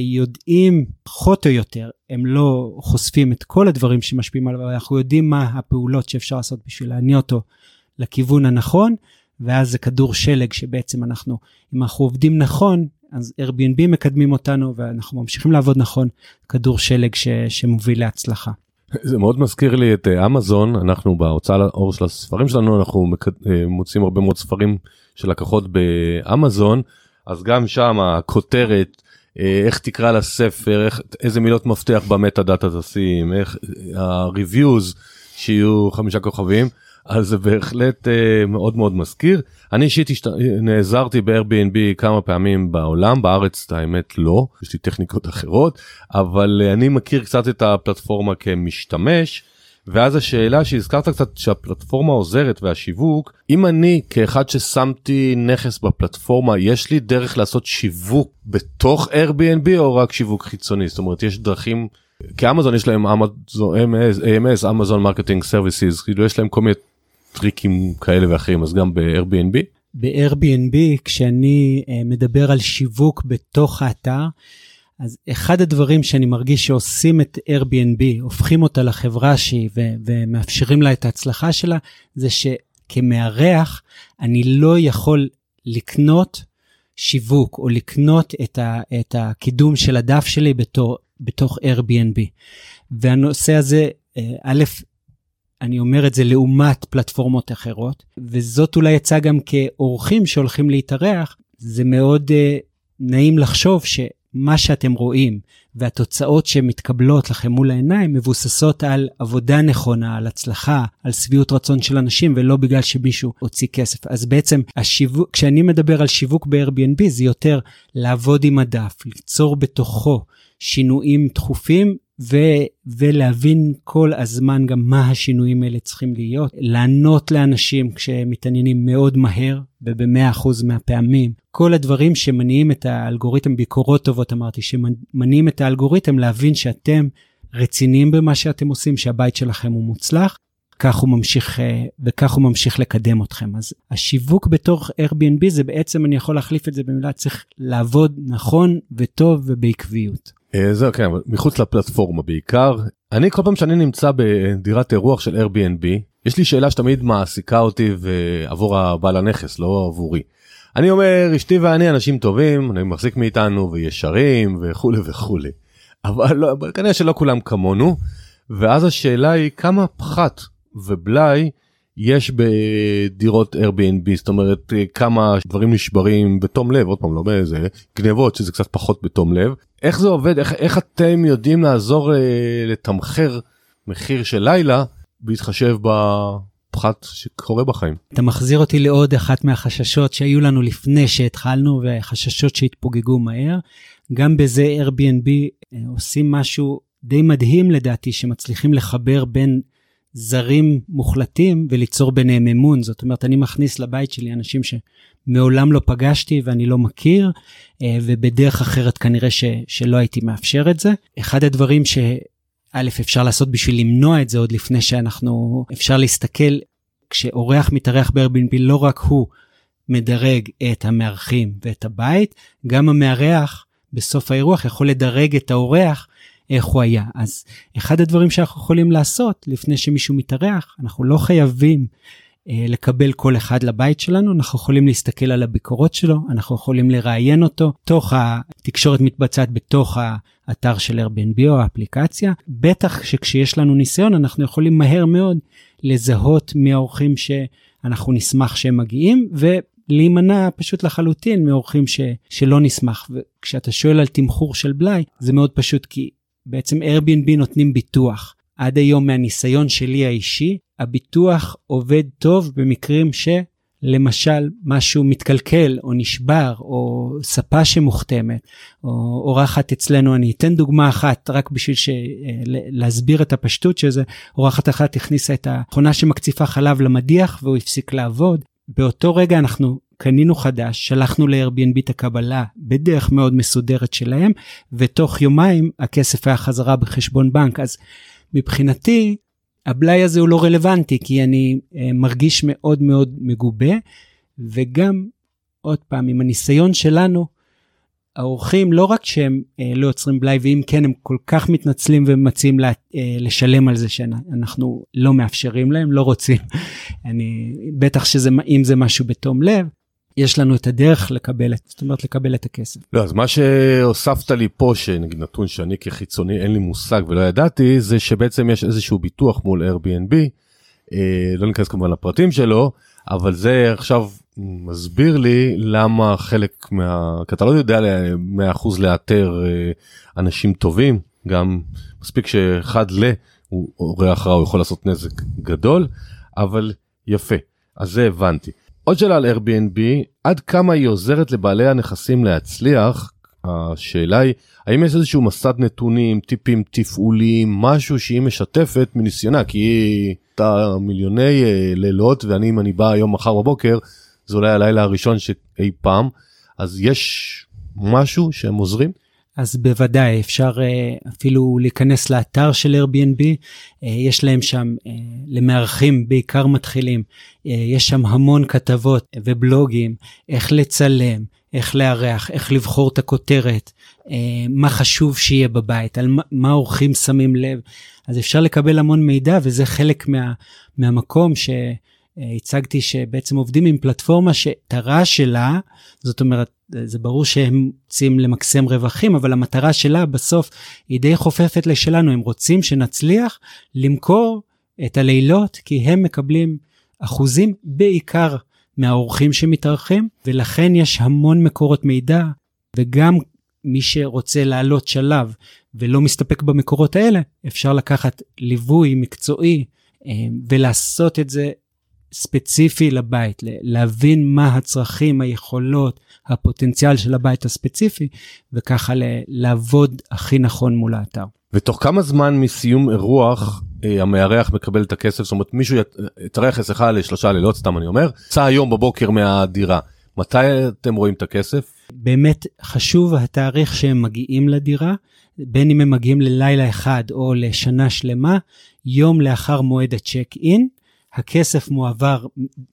יודעים פחות או יותר, הם לא חושפים את כל הדברים שמשפיעים עליו, אבל אנחנו יודעים מה הפעולות שאפשר לעשות בשביל להניע אותו לכיוון הנכון, ואז זה כדור שלג שבעצם אנחנו, אם אנחנו עובדים נכון, אז Airbnb מקדמים אותנו ואנחנו ממשיכים לעבוד נכון, כדור שלג ש, שמוביל להצלחה. זה מאוד מזכיר לי את אה, אמזון, אנחנו בהוצאה לאור של הספרים שלנו, אנחנו אה, מוצאים הרבה מאוד ספרים של לקוחות באמזון, אז גם שם הכותרת אה, איך תקרא לספר, איך, איזה מילות מפתח במטה דאטה תשים, איך ה-reviews שיהיו חמישה כוכבים, אז זה בהחלט uh, מאוד מאוד מזכיר. אני אישית השת... נעזרתי ב-Airbnb כמה פעמים בעולם, בארץ האמת לא, יש לי טכניקות אחרות, אבל uh, אני מכיר קצת את הפלטפורמה כמשתמש. ואז השאלה שהזכרת קצת שהפלטפורמה עוזרת והשיווק אם אני כאחד ששמתי נכס בפלטפורמה יש לי דרך לעשות שיווק בתוך Airbnb או רק שיווק חיצוני זאת אומרת יש דרכים כי אמזון יש להם אמזון AMS Amazon Marketing Services כאילו יש להם כל מיני טריקים כאלה ואחרים אז גם ב-Airbnb. ב-Airbnb כשאני uh, מדבר על שיווק בתוך האתר. אז אחד הדברים שאני מרגיש שעושים את Airbnb, הופכים אותה לחברה שהיא ו- ומאפשרים לה את ההצלחה שלה, זה שכמארח אני לא יכול לקנות שיווק או לקנות את, ה- את הקידום של הדף שלי בתור, בתוך Airbnb. והנושא הזה, אה, א', אני אומר את זה לעומת פלטפורמות אחרות, וזאת אולי יצא גם כאורחים שהולכים להתארח, זה מאוד uh, נעים לחשוב ש... מה שאתם רואים והתוצאות שמתקבלות לכם מול העיניים מבוססות על עבודה נכונה, על הצלחה, על שביעות רצון של אנשים ולא בגלל שמישהו הוציא כסף. אז בעצם השיווק, כשאני מדבר על שיווק ב-Airbnb זה יותר לעבוד עם הדף, ליצור בתוכו שינויים תכופים ו, ולהבין כל הזמן גם מה השינויים האלה צריכים להיות, לענות לאנשים כשמתעניינים מאוד מהר וב-100% מהפעמים. כל הדברים שמניעים את האלגוריתם, ביקורות טובות אמרתי, שמניעים את האלגוריתם להבין שאתם רציניים במה שאתם עושים, שהבית שלכם הוא מוצלח, כך הוא ממשיך אה, וכך הוא ממשיך לקדם אתכם. אז השיווק בתוך Airbnb זה בעצם, אני יכול להחליף את זה במילה, צריך לעבוד נכון וטוב ובעקביות. אה, זהו כן מחוץ לפלטפורמה בעיקר אני כל פעם שאני נמצא בדירת אירוח של Airbnb יש לי שאלה שתמיד מעסיקה אותי ועבור הבעל הנכס לא עבורי. אני אומר אשתי ואני אנשים טובים אני מחזיק מאיתנו וישרים וכולי וכולי אבל לא, כנראה שלא כולם כמונו ואז השאלה היא כמה פחת ובלאי יש בדירות Airbnb זאת אומרת כמה דברים נשברים בתום לב עוד פעם לא באיזה גנבות שזה קצת פחות בתום לב. איך זה עובד? איך, איך אתם יודעים לעזור אה, לתמחר מחיר של לילה בהתחשב בפחת שקורה בחיים. אתה מחזיר אותי לעוד אחת מהחששות שהיו לנו לפני שהתחלנו וחששות שהתפוגגו מהר. גם בזה Airbnb אה, עושים משהו די מדהים לדעתי שמצליחים לחבר בין זרים מוחלטים וליצור ביניהם אמון. זאת אומרת, אני מכניס לבית שלי אנשים שמעולם לא פגשתי ואני לא מכיר, אה, ובדרך אחרת כנראה ש, שלא הייתי מאפשר את זה. אחד הדברים שא', אפשר לעשות בשביל למנוע את זה עוד לפני שאנחנו, אפשר להסתכל, כשאורח מתארח ב-Airbnb, לא רק הוא מדרג את המארחים ואת הבית, גם המארח בסוף האירוח יכול לדרג את האורח איך הוא היה. אז אחד הדברים שאנחנו יכולים לעשות לפני שמישהו מתארח, אנחנו לא חייבים אה, לקבל כל אחד לבית שלנו, אנחנו יכולים להסתכל על הביקורות שלו, אנחנו יכולים לראיין אותו, תוך התקשורת מתבצעת בתוך האתר של Airbnb או האפליקציה. בטח שכשיש לנו ניסיון אנחנו יכולים מהר מאוד לזהות מהאורחים שאנחנו נשמח שהם מגיעים, ו... להימנע פשוט לחלוטין מאורחים ש, שלא נשמח. וכשאתה שואל על תמחור של בלאי, זה מאוד פשוט כי בעצם Airbnb נותנים ביטוח. עד היום מהניסיון שלי האישי, הביטוח עובד טוב במקרים שלמשל משהו מתקלקל או נשבר או ספה שמוכתמת או אורחת אצלנו, אני אתן דוגמה אחת רק בשביל ש... להסביר את הפשטות של זה, אורחת אחת הכניסה את המכונה שמקציפה חלב למדיח והוא הפסיק לעבוד. באותו רגע אנחנו קנינו חדש, שלחנו ל-Airbnb את הקבלה בדרך מאוד מסודרת שלהם, ותוך יומיים הכסף היה חזרה בחשבון בנק. אז מבחינתי, הבלאי הזה הוא לא רלוונטי, כי אני אה, מרגיש מאוד מאוד מגובה, וגם, עוד פעם, עם הניסיון שלנו, האורחים לא רק שהם אה, לא יוצרים בלאי, ואם כן הם כל כך מתנצלים ומציעים לה, אה, לשלם על זה שאנחנו לא מאפשרים להם, לא רוצים. (laughs) אני, בטח שאם זה משהו בתום לב, יש לנו את הדרך לקבל את, זאת אומרת לקבל את הכסף. לא, אז מה שהוספת לי פה, שנגיד נתון שאני כחיצוני אין לי מושג ולא ידעתי, זה שבעצם יש איזשהו ביטוח מול Airbnb, אה, לא ניכנס כמובן לפרטים שלו, אבל זה עכשיו מסביר לי למה חלק מה... כי אתה לא יודע 100% לאתר אה, אנשים טובים, גם מספיק שאחד ל... הוא אורח רע הוא יכול לעשות נזק גדול, אבל יפה, אז זה הבנתי. עוד שאלה על Airbnb, עד כמה היא עוזרת לבעלי הנכסים להצליח? השאלה היא, האם יש איזשהו מסד נתונים, טיפים תפעוליים, משהו שהיא משתפת מניסיונה, כי היא הייתה מיליוני uh, לילות, ואני, אם אני בא היום מחר בבוקר, זה אולי הלילה הראשון שאי פעם, אז יש משהו שהם עוזרים? אז בוודאי אפשר uh, אפילו להיכנס לאתר של Airbnb, uh, יש להם שם uh, למארחים בעיקר מתחילים, יש שם המון כתבות ובלוגים, איך לצלם, איך לארח, איך לבחור את הכותרת, מה חשוב שיהיה בבית, על מה אורחים שמים לב, אז אפשר לקבל המון מידע וזה חלק מה, מהמקום ש... הצגתי שבעצם עובדים עם פלטפורמה הרעש שלה, זאת אומרת, זה ברור שהם רוצים למקסם רווחים, אבל המטרה שלה בסוף היא די חופפת לשלנו, הם רוצים שנצליח למכור את הלילות, כי הם מקבלים אחוזים בעיקר מהאורחים שמתארחים, ולכן יש המון מקורות מידע, וגם מי שרוצה לעלות שלב ולא מסתפק במקורות האלה, אפשר לקחת ליווי מקצועי אה, ולעשות את זה ספציפי לבית, להבין מה הצרכים, היכולות, הפוטנציאל של הבית הספציפי, וככה לעבוד הכי נכון מול האתר. ותוך כמה זמן מסיום אירוח אה, המארח מקבל את הכסף? זאת אומרת מישהו יתארח אצלך לשלושה לילות, סתם אני אומר, יצא היום בבוקר מהדירה. מתי אתם רואים את הכסף? באמת חשוב התאריך שהם מגיעים לדירה, בין אם הם מגיעים ללילה אחד או לשנה שלמה, יום לאחר מועד הצ'ק אין, הכסף מועבר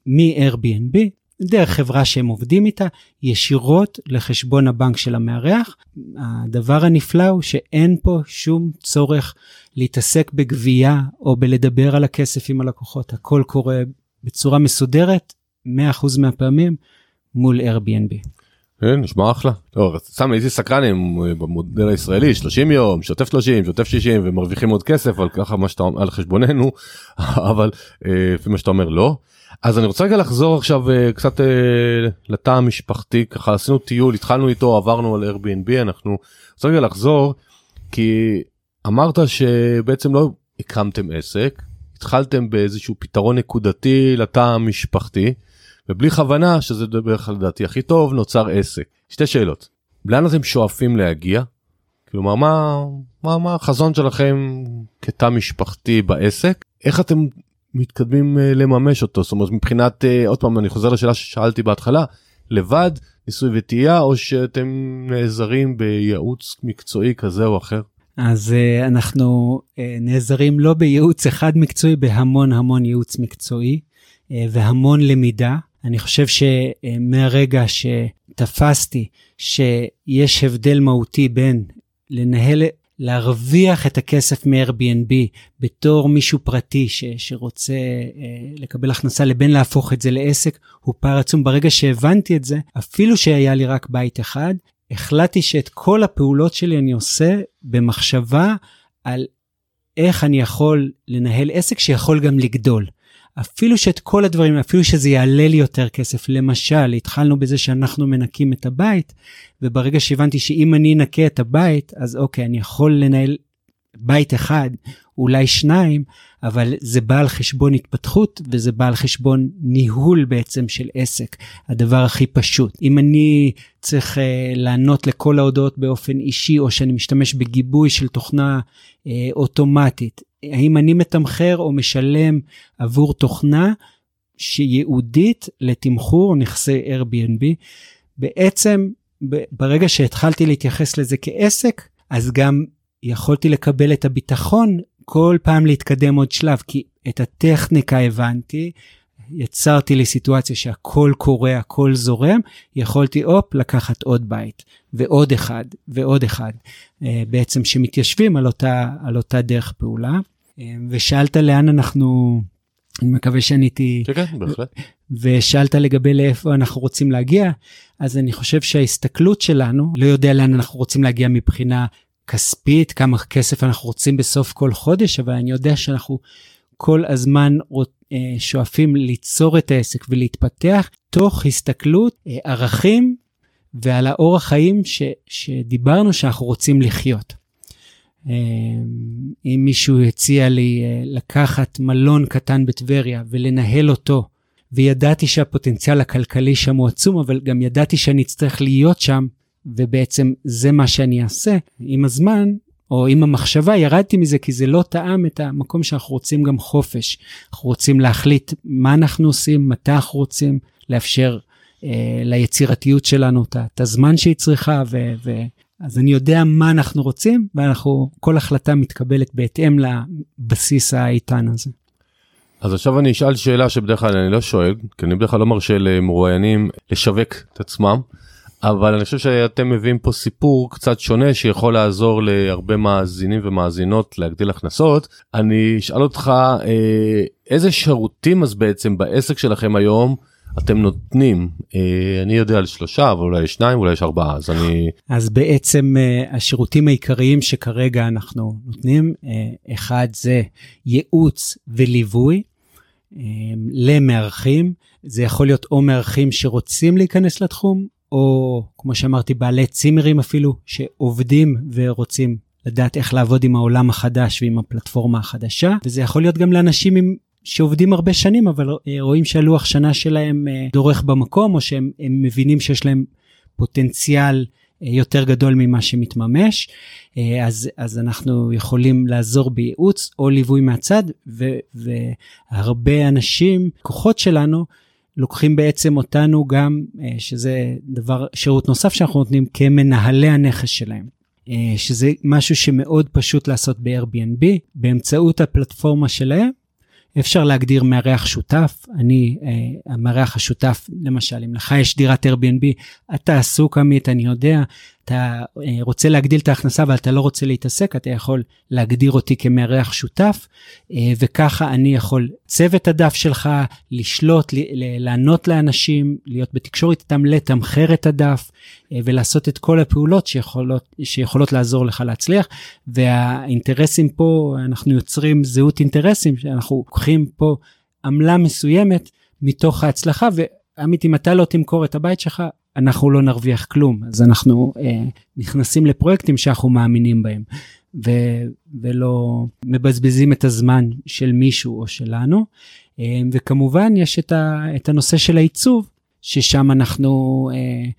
מ-Airbnb דרך חברה שהם עובדים איתה, ישירות לחשבון הבנק של המארח. הדבר הנפלא הוא שאין פה שום צורך להתעסק בגבייה או בלדבר על הכסף עם הלקוחות, הכל קורה בצורה מסודרת, 100% מהפעמים מול Airbnb. כן, נשמע אחלה. טוב, סתם הייתי סקרן עם במודל הישראלי 30 יום, שוטף 30, שוטף 60 ומרוויחים עוד כסף על ככה מה שאתה אומר על חשבוננו, (laughs) אבל אה, לפי מה שאתה אומר לא. אז אני רוצה רגע לחזור עכשיו אה, קצת אה, לתא המשפחתי, ככה עשינו טיול, התחלנו איתו, עברנו על Airbnb, אנחנו רוצה רגע לחזור, כי אמרת שבעצם לא הקמתם עסק, התחלתם באיזשהו פתרון נקודתי לתא המשפחתי. ובלי כוונה שזה בערך לדעתי הכי טוב נוצר עסק. שתי שאלות, לאן אתם שואפים להגיע? כלומר מה מה מה החזון שלכם כתא משפחתי בעסק איך אתם מתקדמים uh, לממש אותו זאת אומרת מבחינת uh, עוד פעם אני חוזר לשאלה ששאלתי בהתחלה לבד ניסוי וטעייה או שאתם נעזרים בייעוץ מקצועי כזה או אחר. אז uh, אנחנו uh, נעזרים לא בייעוץ אחד מקצועי בהמון המון ייעוץ מקצועי uh, והמון למידה אני חושב שמהרגע שתפסתי שיש הבדל מהותי בין לנהל, להרוויח את הכסף מ-Airbnb בתור מישהו פרטי ש, שרוצה אה, לקבל הכנסה לבין להפוך את זה לעסק, הוא פער עצום. ברגע שהבנתי את זה, אפילו שהיה לי רק בית אחד, החלטתי שאת כל הפעולות שלי אני עושה במחשבה על איך אני יכול לנהל עסק שיכול גם לגדול. אפילו שאת כל הדברים, אפילו שזה יעלה לי יותר כסף, למשל, התחלנו בזה שאנחנו מנקים את הבית, וברגע שהבנתי שאם אני אנקה את הבית, אז אוקיי, אני יכול לנהל בית אחד, אולי שניים, אבל זה בא על חשבון התפתחות וזה בא על חשבון ניהול בעצם של עסק, הדבר הכי פשוט. אם אני צריך uh, לענות לכל ההודעות באופן אישי, או שאני משתמש בגיבוי של תוכנה uh, אוטומטית, האם אני מתמחר או משלם עבור תוכנה שייעודית לתמחור נכסי Airbnb. בעצם ברגע שהתחלתי להתייחס לזה כעסק, אז גם יכולתי לקבל את הביטחון כל פעם להתקדם עוד שלב, כי את הטכניקה הבנתי, יצרתי לי סיטואציה שהכל קורה, הכל זורם, יכולתי הופ, לקחת עוד בית, ועוד אחד, ועוד אחד, אה, בעצם שמתיישבים על אותה, על אותה דרך פעולה. אה, ושאלת לאן אנחנו, אני מקווה שעניתי, כן, כן, בהחלט. ושאלת לגבי לאיפה אנחנו רוצים להגיע, אז אני חושב שההסתכלות שלנו, לא יודע לאן אנחנו רוצים להגיע מבחינה כספית, כמה כסף אנחנו רוצים בסוף כל חודש, אבל אני יודע שאנחנו כל הזמן אה, שואפים ליצור את העסק ולהתפתח תוך הסתכלות, אה, ערכים ועל האורח חיים ש, שדיברנו שאנחנו רוצים לחיות. אה, אם מישהו הציע לי לקחת מלון קטן בטבריה ולנהל אותו, וידעתי שהפוטנציאל הכלכלי שם הוא עצום, אבל גם ידעתי שאני אצטרך להיות שם, ובעצם זה מה שאני אעשה, עם הזמן או עם המחשבה ירדתי מזה כי זה לא טעם את המקום שאנחנו רוצים גם חופש. אנחנו רוצים להחליט מה אנחנו עושים, מתי אנחנו רוצים, לאפשר אה, ליצירתיות שלנו את הזמן שהיא צריכה, ו, ו, אז אני יודע מה אנחנו רוצים, ואנחנו, כל החלטה מתקבלת בהתאם לבסיס האיתן הזה. אז עכשיו אני אשאל שאלה שבדרך כלל אני לא שואל, כי אני בדרך כלל לא מרשה למרואיינים לשווק את עצמם. אבל אני חושב שאתם מביאים פה סיפור קצת שונה שיכול לעזור להרבה מאזינים ומאזינות להגדיל הכנסות. אני אשאל אותך אה, איזה שירותים אז בעצם בעסק שלכם היום אתם נותנים אה, אני יודע על שלושה אבל אולי שניים אולי יש ארבעה אז אני אז בעצם אה, השירותים העיקריים שכרגע אנחנו נותנים אחד זה ייעוץ וליווי למארחים זה יכול להיות או מארחים שרוצים להיכנס לתחום או כמו שאמרתי, בעלי צימרים אפילו, שעובדים ורוצים לדעת איך לעבוד עם העולם החדש ועם הפלטפורמה החדשה, וזה יכול להיות גם לאנשים עם שעובדים הרבה שנים, אבל רואים שהלוח שנה שלהם דורך במקום, או שהם מבינים שיש להם פוטנציאל יותר גדול ממה שמתממש, אז, אז אנחנו יכולים לעזור בייעוץ או ליווי מהצד, ו, והרבה אנשים, כוחות שלנו, לוקחים בעצם אותנו גם, שזה דבר, שירות נוסף שאנחנו נותנים כמנהלי הנכס שלהם. שזה משהו שמאוד פשוט לעשות ב-Airbnb, באמצעות הפלטפורמה שלהם, אפשר להגדיר מארח שותף, אני אה, המארח השותף, למשל, אם לך יש דירת Airbnb, אתה עסוק עמית, אני יודע, אתה אה, רוצה להגדיל את ההכנסה אבל אתה לא רוצה להתעסק, אתה יכול להגדיר אותי כמארח שותף, אה, וככה אני יכול צוות הדף שלך, לשלוט, לענות לאנשים, להיות בתקשורת איתם, לתמחר את הדף אה, ולעשות את כל הפעולות שיכולות, שיכולות לעזור לך להצליח. והאינטרסים פה, אנחנו יוצרים זהות אינטרסים, שאנחנו לוקחים פה עמלה מסוימת מתוך ההצלחה, ועמית, אם אתה לא תמכור את הבית שלך, אנחנו לא נרוויח כלום. אז אנחנו אה, נכנסים לפרויקטים שאנחנו מאמינים בהם, ו, ולא מבזבזים את הזמן של מישהו או שלנו. אה, וכמובן, יש את, ה, את הנושא של העיצוב, ששם אנחנו... אה,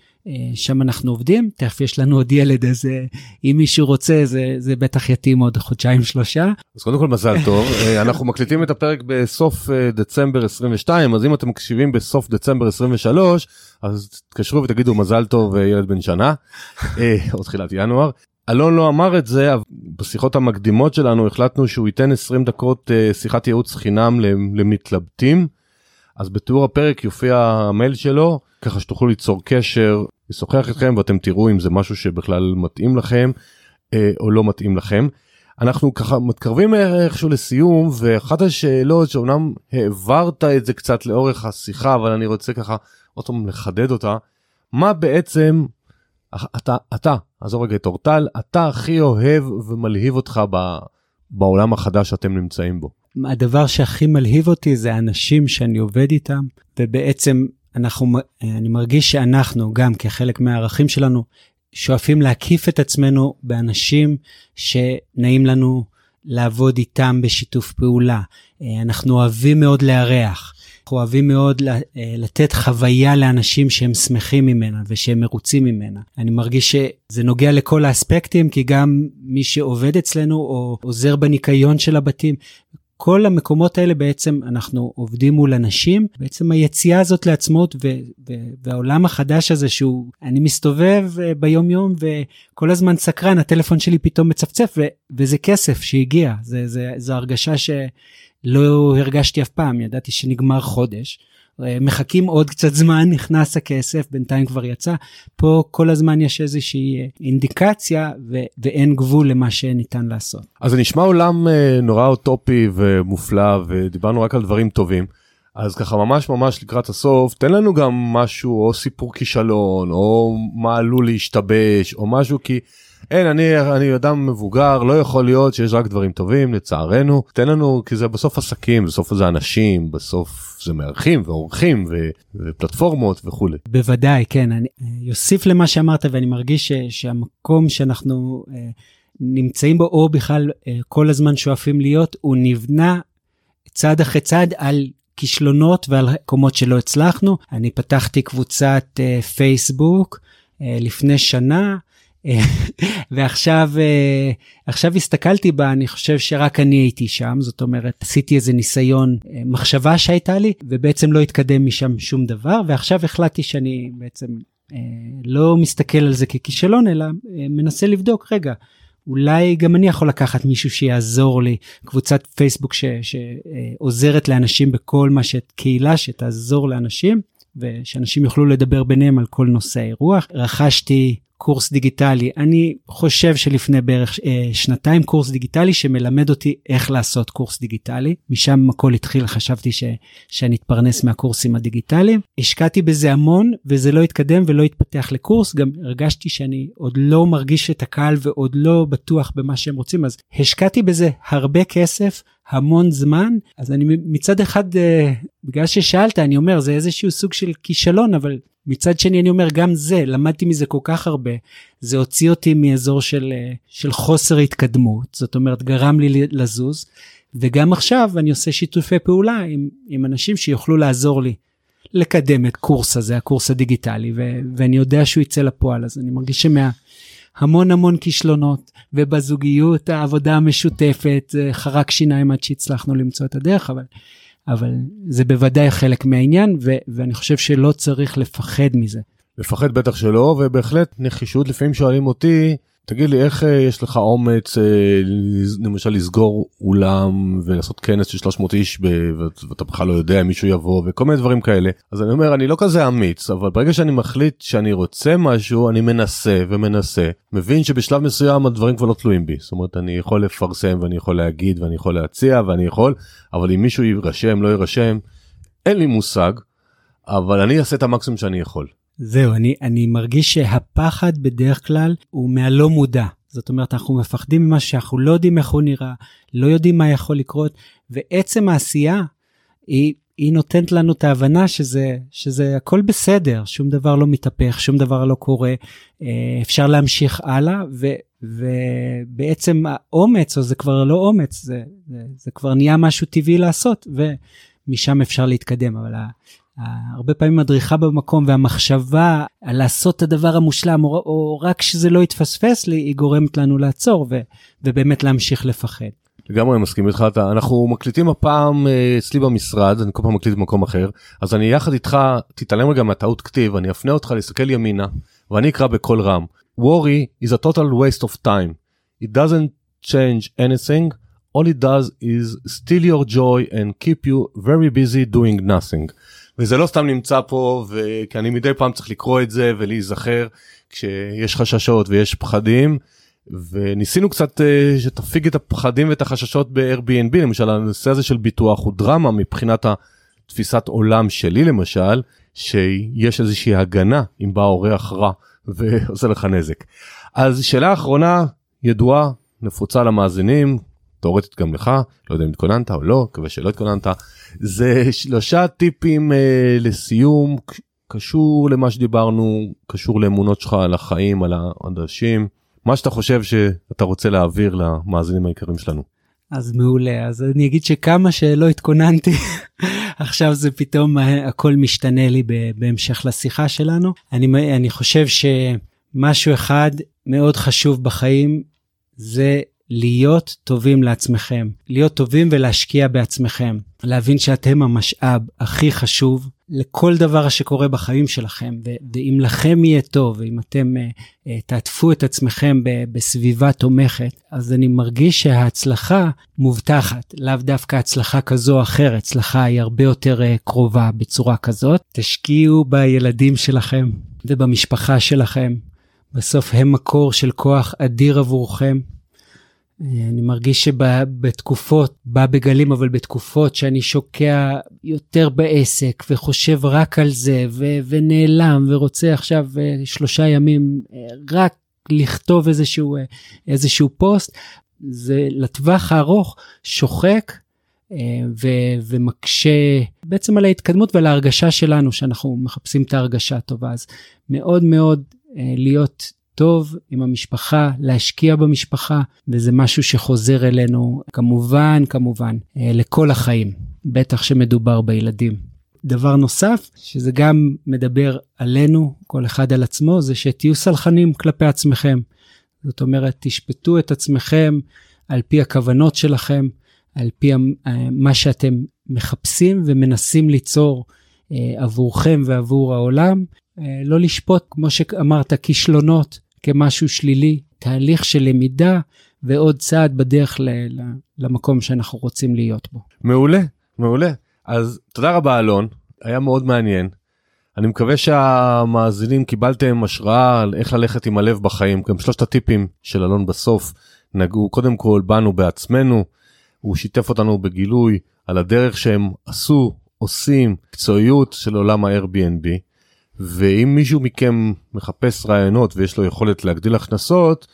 שם אנחנו עובדים, תכף יש לנו עוד ילד, אז אה, אם מישהו רוצה, זה, זה בטח יתאים עוד חודשיים שלושה. אז קודם כל מזל טוב, אה, אנחנו מקליטים את הפרק בסוף דצמבר 22, אז אם אתם מקשיבים בסוף דצמבר 23, אז תתקשרו ותגידו מזל טוב ילד בן שנה, או תחילת ינואר. אלון לא אמר את זה, אבל בשיחות המקדימות שלנו החלטנו שהוא ייתן 20 דקות שיחת ייעוץ חינם למתלבטים. אז בתיאור הפרק יופיע המייל שלו ככה שתוכלו ליצור קשר לשוחח איתכם ואתם תראו אם זה משהו שבכלל מתאים לכם אה, או לא מתאים לכם. אנחנו ככה מתקרבים איכשהו לסיום ואחת השאלות שאומנם העברת את זה קצת לאורך השיחה אבל אני רוצה ככה עוד פעם לחדד אותה מה בעצם אתה אתה עזוב רגע את אורטל אתה הכי אוהב ומלהיב אותך ב, בעולם החדש שאתם נמצאים בו. הדבר שהכי מלהיב אותי זה האנשים שאני עובד איתם, ובעצם אנחנו, אני מרגיש שאנחנו, גם כחלק מהערכים שלנו, שואפים להקיף את עצמנו באנשים שנעים לנו לעבוד איתם בשיתוף פעולה. אנחנו אוהבים מאוד לארח. אנחנו אוהבים מאוד לתת חוויה לאנשים שהם שמחים ממנה ושהם מרוצים ממנה. אני מרגיש שזה נוגע לכל האספקטים, כי גם מי שעובד אצלנו או עוזר בניקיון של הבתים, כל המקומות האלה בעצם אנחנו עובדים מול אנשים, בעצם היציאה הזאת לעצמאות ו- ו- והעולם החדש הזה שהוא, אני מסתובב אה, ביום יום וכל הזמן סקרן, הטלפון שלי פתאום מצפצף ו- וזה כסף שהגיע, זה, זה, זו הרגשה שלא הרגשתי אף פעם, ידעתי שנגמר חודש. אה, מחכים עוד קצת זמן, (laughs) נכנס הכסף, בינתיים כבר יצא. פה כל הזמן יש איזושהי אה, אינדיקציה ו- ואין גבול למה שניתן לעשות. אז זה נשמע עולם אה, נורא אוטופי ומופלא ודיברנו רק על דברים טובים. אז ככה ממש ממש לקראת הסוף תן לנו גם משהו או סיפור כישלון או מה עלול להשתבש או משהו כי אין אני אני אדם מבוגר לא יכול להיות שיש רק דברים טובים לצערנו תן לנו כי זה בסוף עסקים בסוף זה אנשים בסוף זה מארחים ואורחים ו, ופלטפורמות וכולי. בוודאי כן אני אוסיף למה שאמרת ואני מרגיש ש, שהמקום שאנחנו אה, נמצאים בו או בכלל אה, כל הזמן שואפים להיות הוא נבנה צעד אחרי צעד על כישלונות ועל מקומות שלא הצלחנו. אני פתחתי קבוצת uh, פייסבוק uh, לפני שנה, אה, ועכשיו uh, עכשיו הסתכלתי בה, אני חושב שרק אני הייתי שם, זאת אומרת, עשיתי איזה ניסיון, uh, מחשבה שהייתה לי, ובעצם לא התקדם משם שום דבר, ועכשיו החלטתי שאני בעצם uh, לא מסתכל על זה ככישלון, אלא מנסה לבדוק, רגע, אולי גם אני יכול לקחת מישהו שיעזור לי, קבוצת פייסבוק ש, שעוזרת לאנשים בכל מה שקהילה שתעזור לאנשים, ושאנשים יוכלו לדבר ביניהם על כל נושא האירוח. רכשתי קורס דיגיטלי. אני חושב שלפני בערך אה, שנתיים קורס דיגיטלי שמלמד אותי איך לעשות קורס דיגיטלי. משם הכל התחיל, חשבתי ש, שאני אתפרנס מהקורסים הדיגיטליים. השקעתי בזה המון וזה לא התקדם ולא התפתח לקורס. גם הרגשתי שאני עוד לא מרגיש את הקהל ועוד לא בטוח במה שהם רוצים, אז השקעתי בזה הרבה כסף, המון זמן אז אני מצד אחד אה, בגלל ששאלת אני אומר זה איזשהו סוג של כישלון אבל מצד שני אני אומר גם זה למדתי מזה כל כך הרבה זה הוציא אותי מאזור של אה, של חוסר התקדמות זאת אומרת גרם לי לזוז וגם עכשיו אני עושה שיתופי פעולה עם, עם אנשים שיוכלו לעזור לי לקדם את קורס הזה הקורס הדיגיטלי ו, ואני יודע שהוא יצא לפועל אז אני מרגיש שמה. המון המון כישלונות ובזוגיות העבודה המשותפת חרק שיניים עד שהצלחנו למצוא את הדרך אבל אבל זה בוודאי חלק מהעניין ו, ואני חושב שלא צריך לפחד מזה. לפחד בטח שלא ובהחלט נחישות לפעמים שואלים אותי תגיד לי איך אה, יש לך אומץ אה, למשל לסגור אולם ולעשות כנס של 300 איש ואתה בכלל לא יודע מישהו יבוא וכל מיני דברים כאלה. אז אני אומר אני לא כזה אמיץ אבל ברגע שאני מחליט שאני רוצה משהו אני מנסה ומנסה. מבין שבשלב מסוים הדברים כבר לא תלויים בי. זאת אומרת אני יכול לפרסם ואני יכול להגיד ואני יכול להציע ואני יכול אבל אם מישהו יירשם לא יירשם אין לי מושג אבל אני אעשה את המקסימום שאני יכול. זהו, אני, אני מרגיש שהפחד בדרך כלל הוא מהלא מודע. זאת אומרת, אנחנו מפחדים ממה שאנחנו לא יודעים איך הוא נראה, לא יודעים מה יכול לקרות, ועצם העשייה היא, היא נותנת לנו את ההבנה שזה, שזה הכל בסדר, שום דבר לא מתהפך, שום דבר לא קורה, אה, אפשר להמשיך הלאה, ו, ובעצם האומץ, או זה כבר לא אומץ, זה, זה, זה כבר נהיה משהו טבעי לעשות, ומשם אפשר להתקדם, אבל הרבה פעמים הדריכה במקום והמחשבה על לעשות את הדבר המושלם או, או רק שזה לא יתפספס לי היא גורמת לנו לעצור ו, ובאמת להמשיך לפחד. לגמרי מסכים איתך אנחנו מקליטים הפעם אה, אצלי במשרד אני כל פעם מקליט במקום אחר אז אני יחד איתך תתעלם רגע מהטעות כתיב אני אפנה אותך להסתכל ימינה ואני אקרא בקול רם worry is a total waste of time it doesn't change anything all it does is steal your joy and keep you very busy doing nothing. וזה לא סתם נמצא פה וכי אני מדי פעם צריך לקרוא את זה ולהיזכר כשיש חששות ויש פחדים וניסינו קצת uh, שתפיג את הפחדים ואת החששות ב-Airbnb למשל הנושא הזה של ביטוח הוא דרמה מבחינת התפיסת עולם שלי למשל שיש איזושהי הגנה אם בא אורח רע (laughs) ועושה לך נזק. אז שאלה אחרונה ידועה נפוצה למאזינים תאורטית גם לך לא יודע אם התכוננת או לא מקווה שלא התכוננת זה שלושה טיפים אה, לסיום קשור למה שדיברנו קשור לאמונות שלך על החיים על האנשים מה שאתה חושב שאתה רוצה להעביר למאזינים העיקריים שלנו. אז מעולה. אז אני אגיד שכמה שלא התכוננתי (laughs) עכשיו זה פתאום אה, הכל משתנה לי בהמשך לשיחה שלנו. אני אני חושב שמשהו אחד מאוד חשוב בחיים זה להיות טובים לעצמכם, להיות טובים ולהשקיע בעצמכם, להבין שאתם המשאב הכי חשוב לכל דבר שקורה בחיים שלכם, ו- ואם לכם יהיה טוב, ואם אתם uh, uh, תעטפו את עצמכם ב- בסביבה תומכת, אז אני מרגיש שההצלחה מובטחת, לאו דווקא הצלחה כזו או אחרת, הצלחה היא הרבה יותר uh, קרובה בצורה כזאת. תשקיעו בילדים שלכם ובמשפחה שלכם, בסוף הם מקור של כוח אדיר עבורכם. אני מרגיש שבתקופות, בא בגלים, אבל בתקופות שאני שוקע יותר בעסק וחושב רק על זה ו- ונעלם ורוצה עכשיו אה, שלושה ימים אה, רק לכתוב איזשהו, אה, איזשהו פוסט, זה לטווח הארוך שוחק ו- ומקשה בעצם על ההתקדמות ועל ההרגשה שלנו שאנחנו מחפשים את ההרגשה הטובה. אז מאוד מאוד להיות טוב עם המשפחה, להשקיע במשפחה, וזה משהו שחוזר אלינו כמובן, כמובן, אה, לכל החיים, בטח שמדובר בילדים. דבר נוסף, שזה גם מדבר עלינו, כל אחד על עצמו, זה שתהיו סלחנים כלפי עצמכם. זאת אומרת, תשפטו את עצמכם על פי הכוונות שלכם, על פי אה, מה שאתם מחפשים ומנסים ליצור אה, עבורכם ועבור העולם. לא לשפוט, כמו שאמרת, כישלונות כמשהו שלילי, תהליך של למידה ועוד צעד בדרך ל- למקום שאנחנו רוצים להיות בו. מעולה, מעולה. אז תודה רבה אלון, היה מאוד מעניין. אני מקווה שהמאזינים קיבלתם השראה על איך ללכת עם הלב בחיים. גם שלושת הטיפים של אלון בסוף נגעו קודם כל בנו בעצמנו. הוא שיתף אותנו בגילוי על הדרך שהם עשו, עושים, מקצועיות של עולם ה-Airbnb. ואם מישהו מכם מחפש רעיונות ויש לו יכולת להגדיל הכנסות,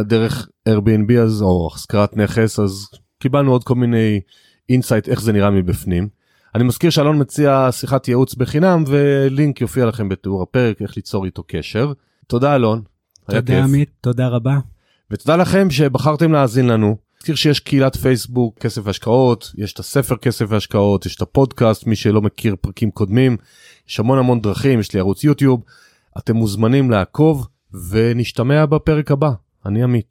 דרך Airbnb אז או השכרת נכס אז קיבלנו עוד כל מיני insight איך זה נראה מבפנים. אני מזכיר שאלון מציע שיחת ייעוץ בחינם ולינק יופיע לכם בתיאור הפרק איך ליצור איתו קשר. תודה אלון. תודה עמית, תודה רבה. ותודה לכם שבחרתם להאזין לנו. נזכיר שיש קהילת פייסבוק כסף והשקעות, יש את הספר כסף והשקעות, יש את הפודקאסט, מי שלא מכיר פרקים קודמים, יש המון המון דרכים, יש לי ערוץ יוטיוב, אתם מוזמנים לעקוב ונשתמע בפרק הבא. אני עמית.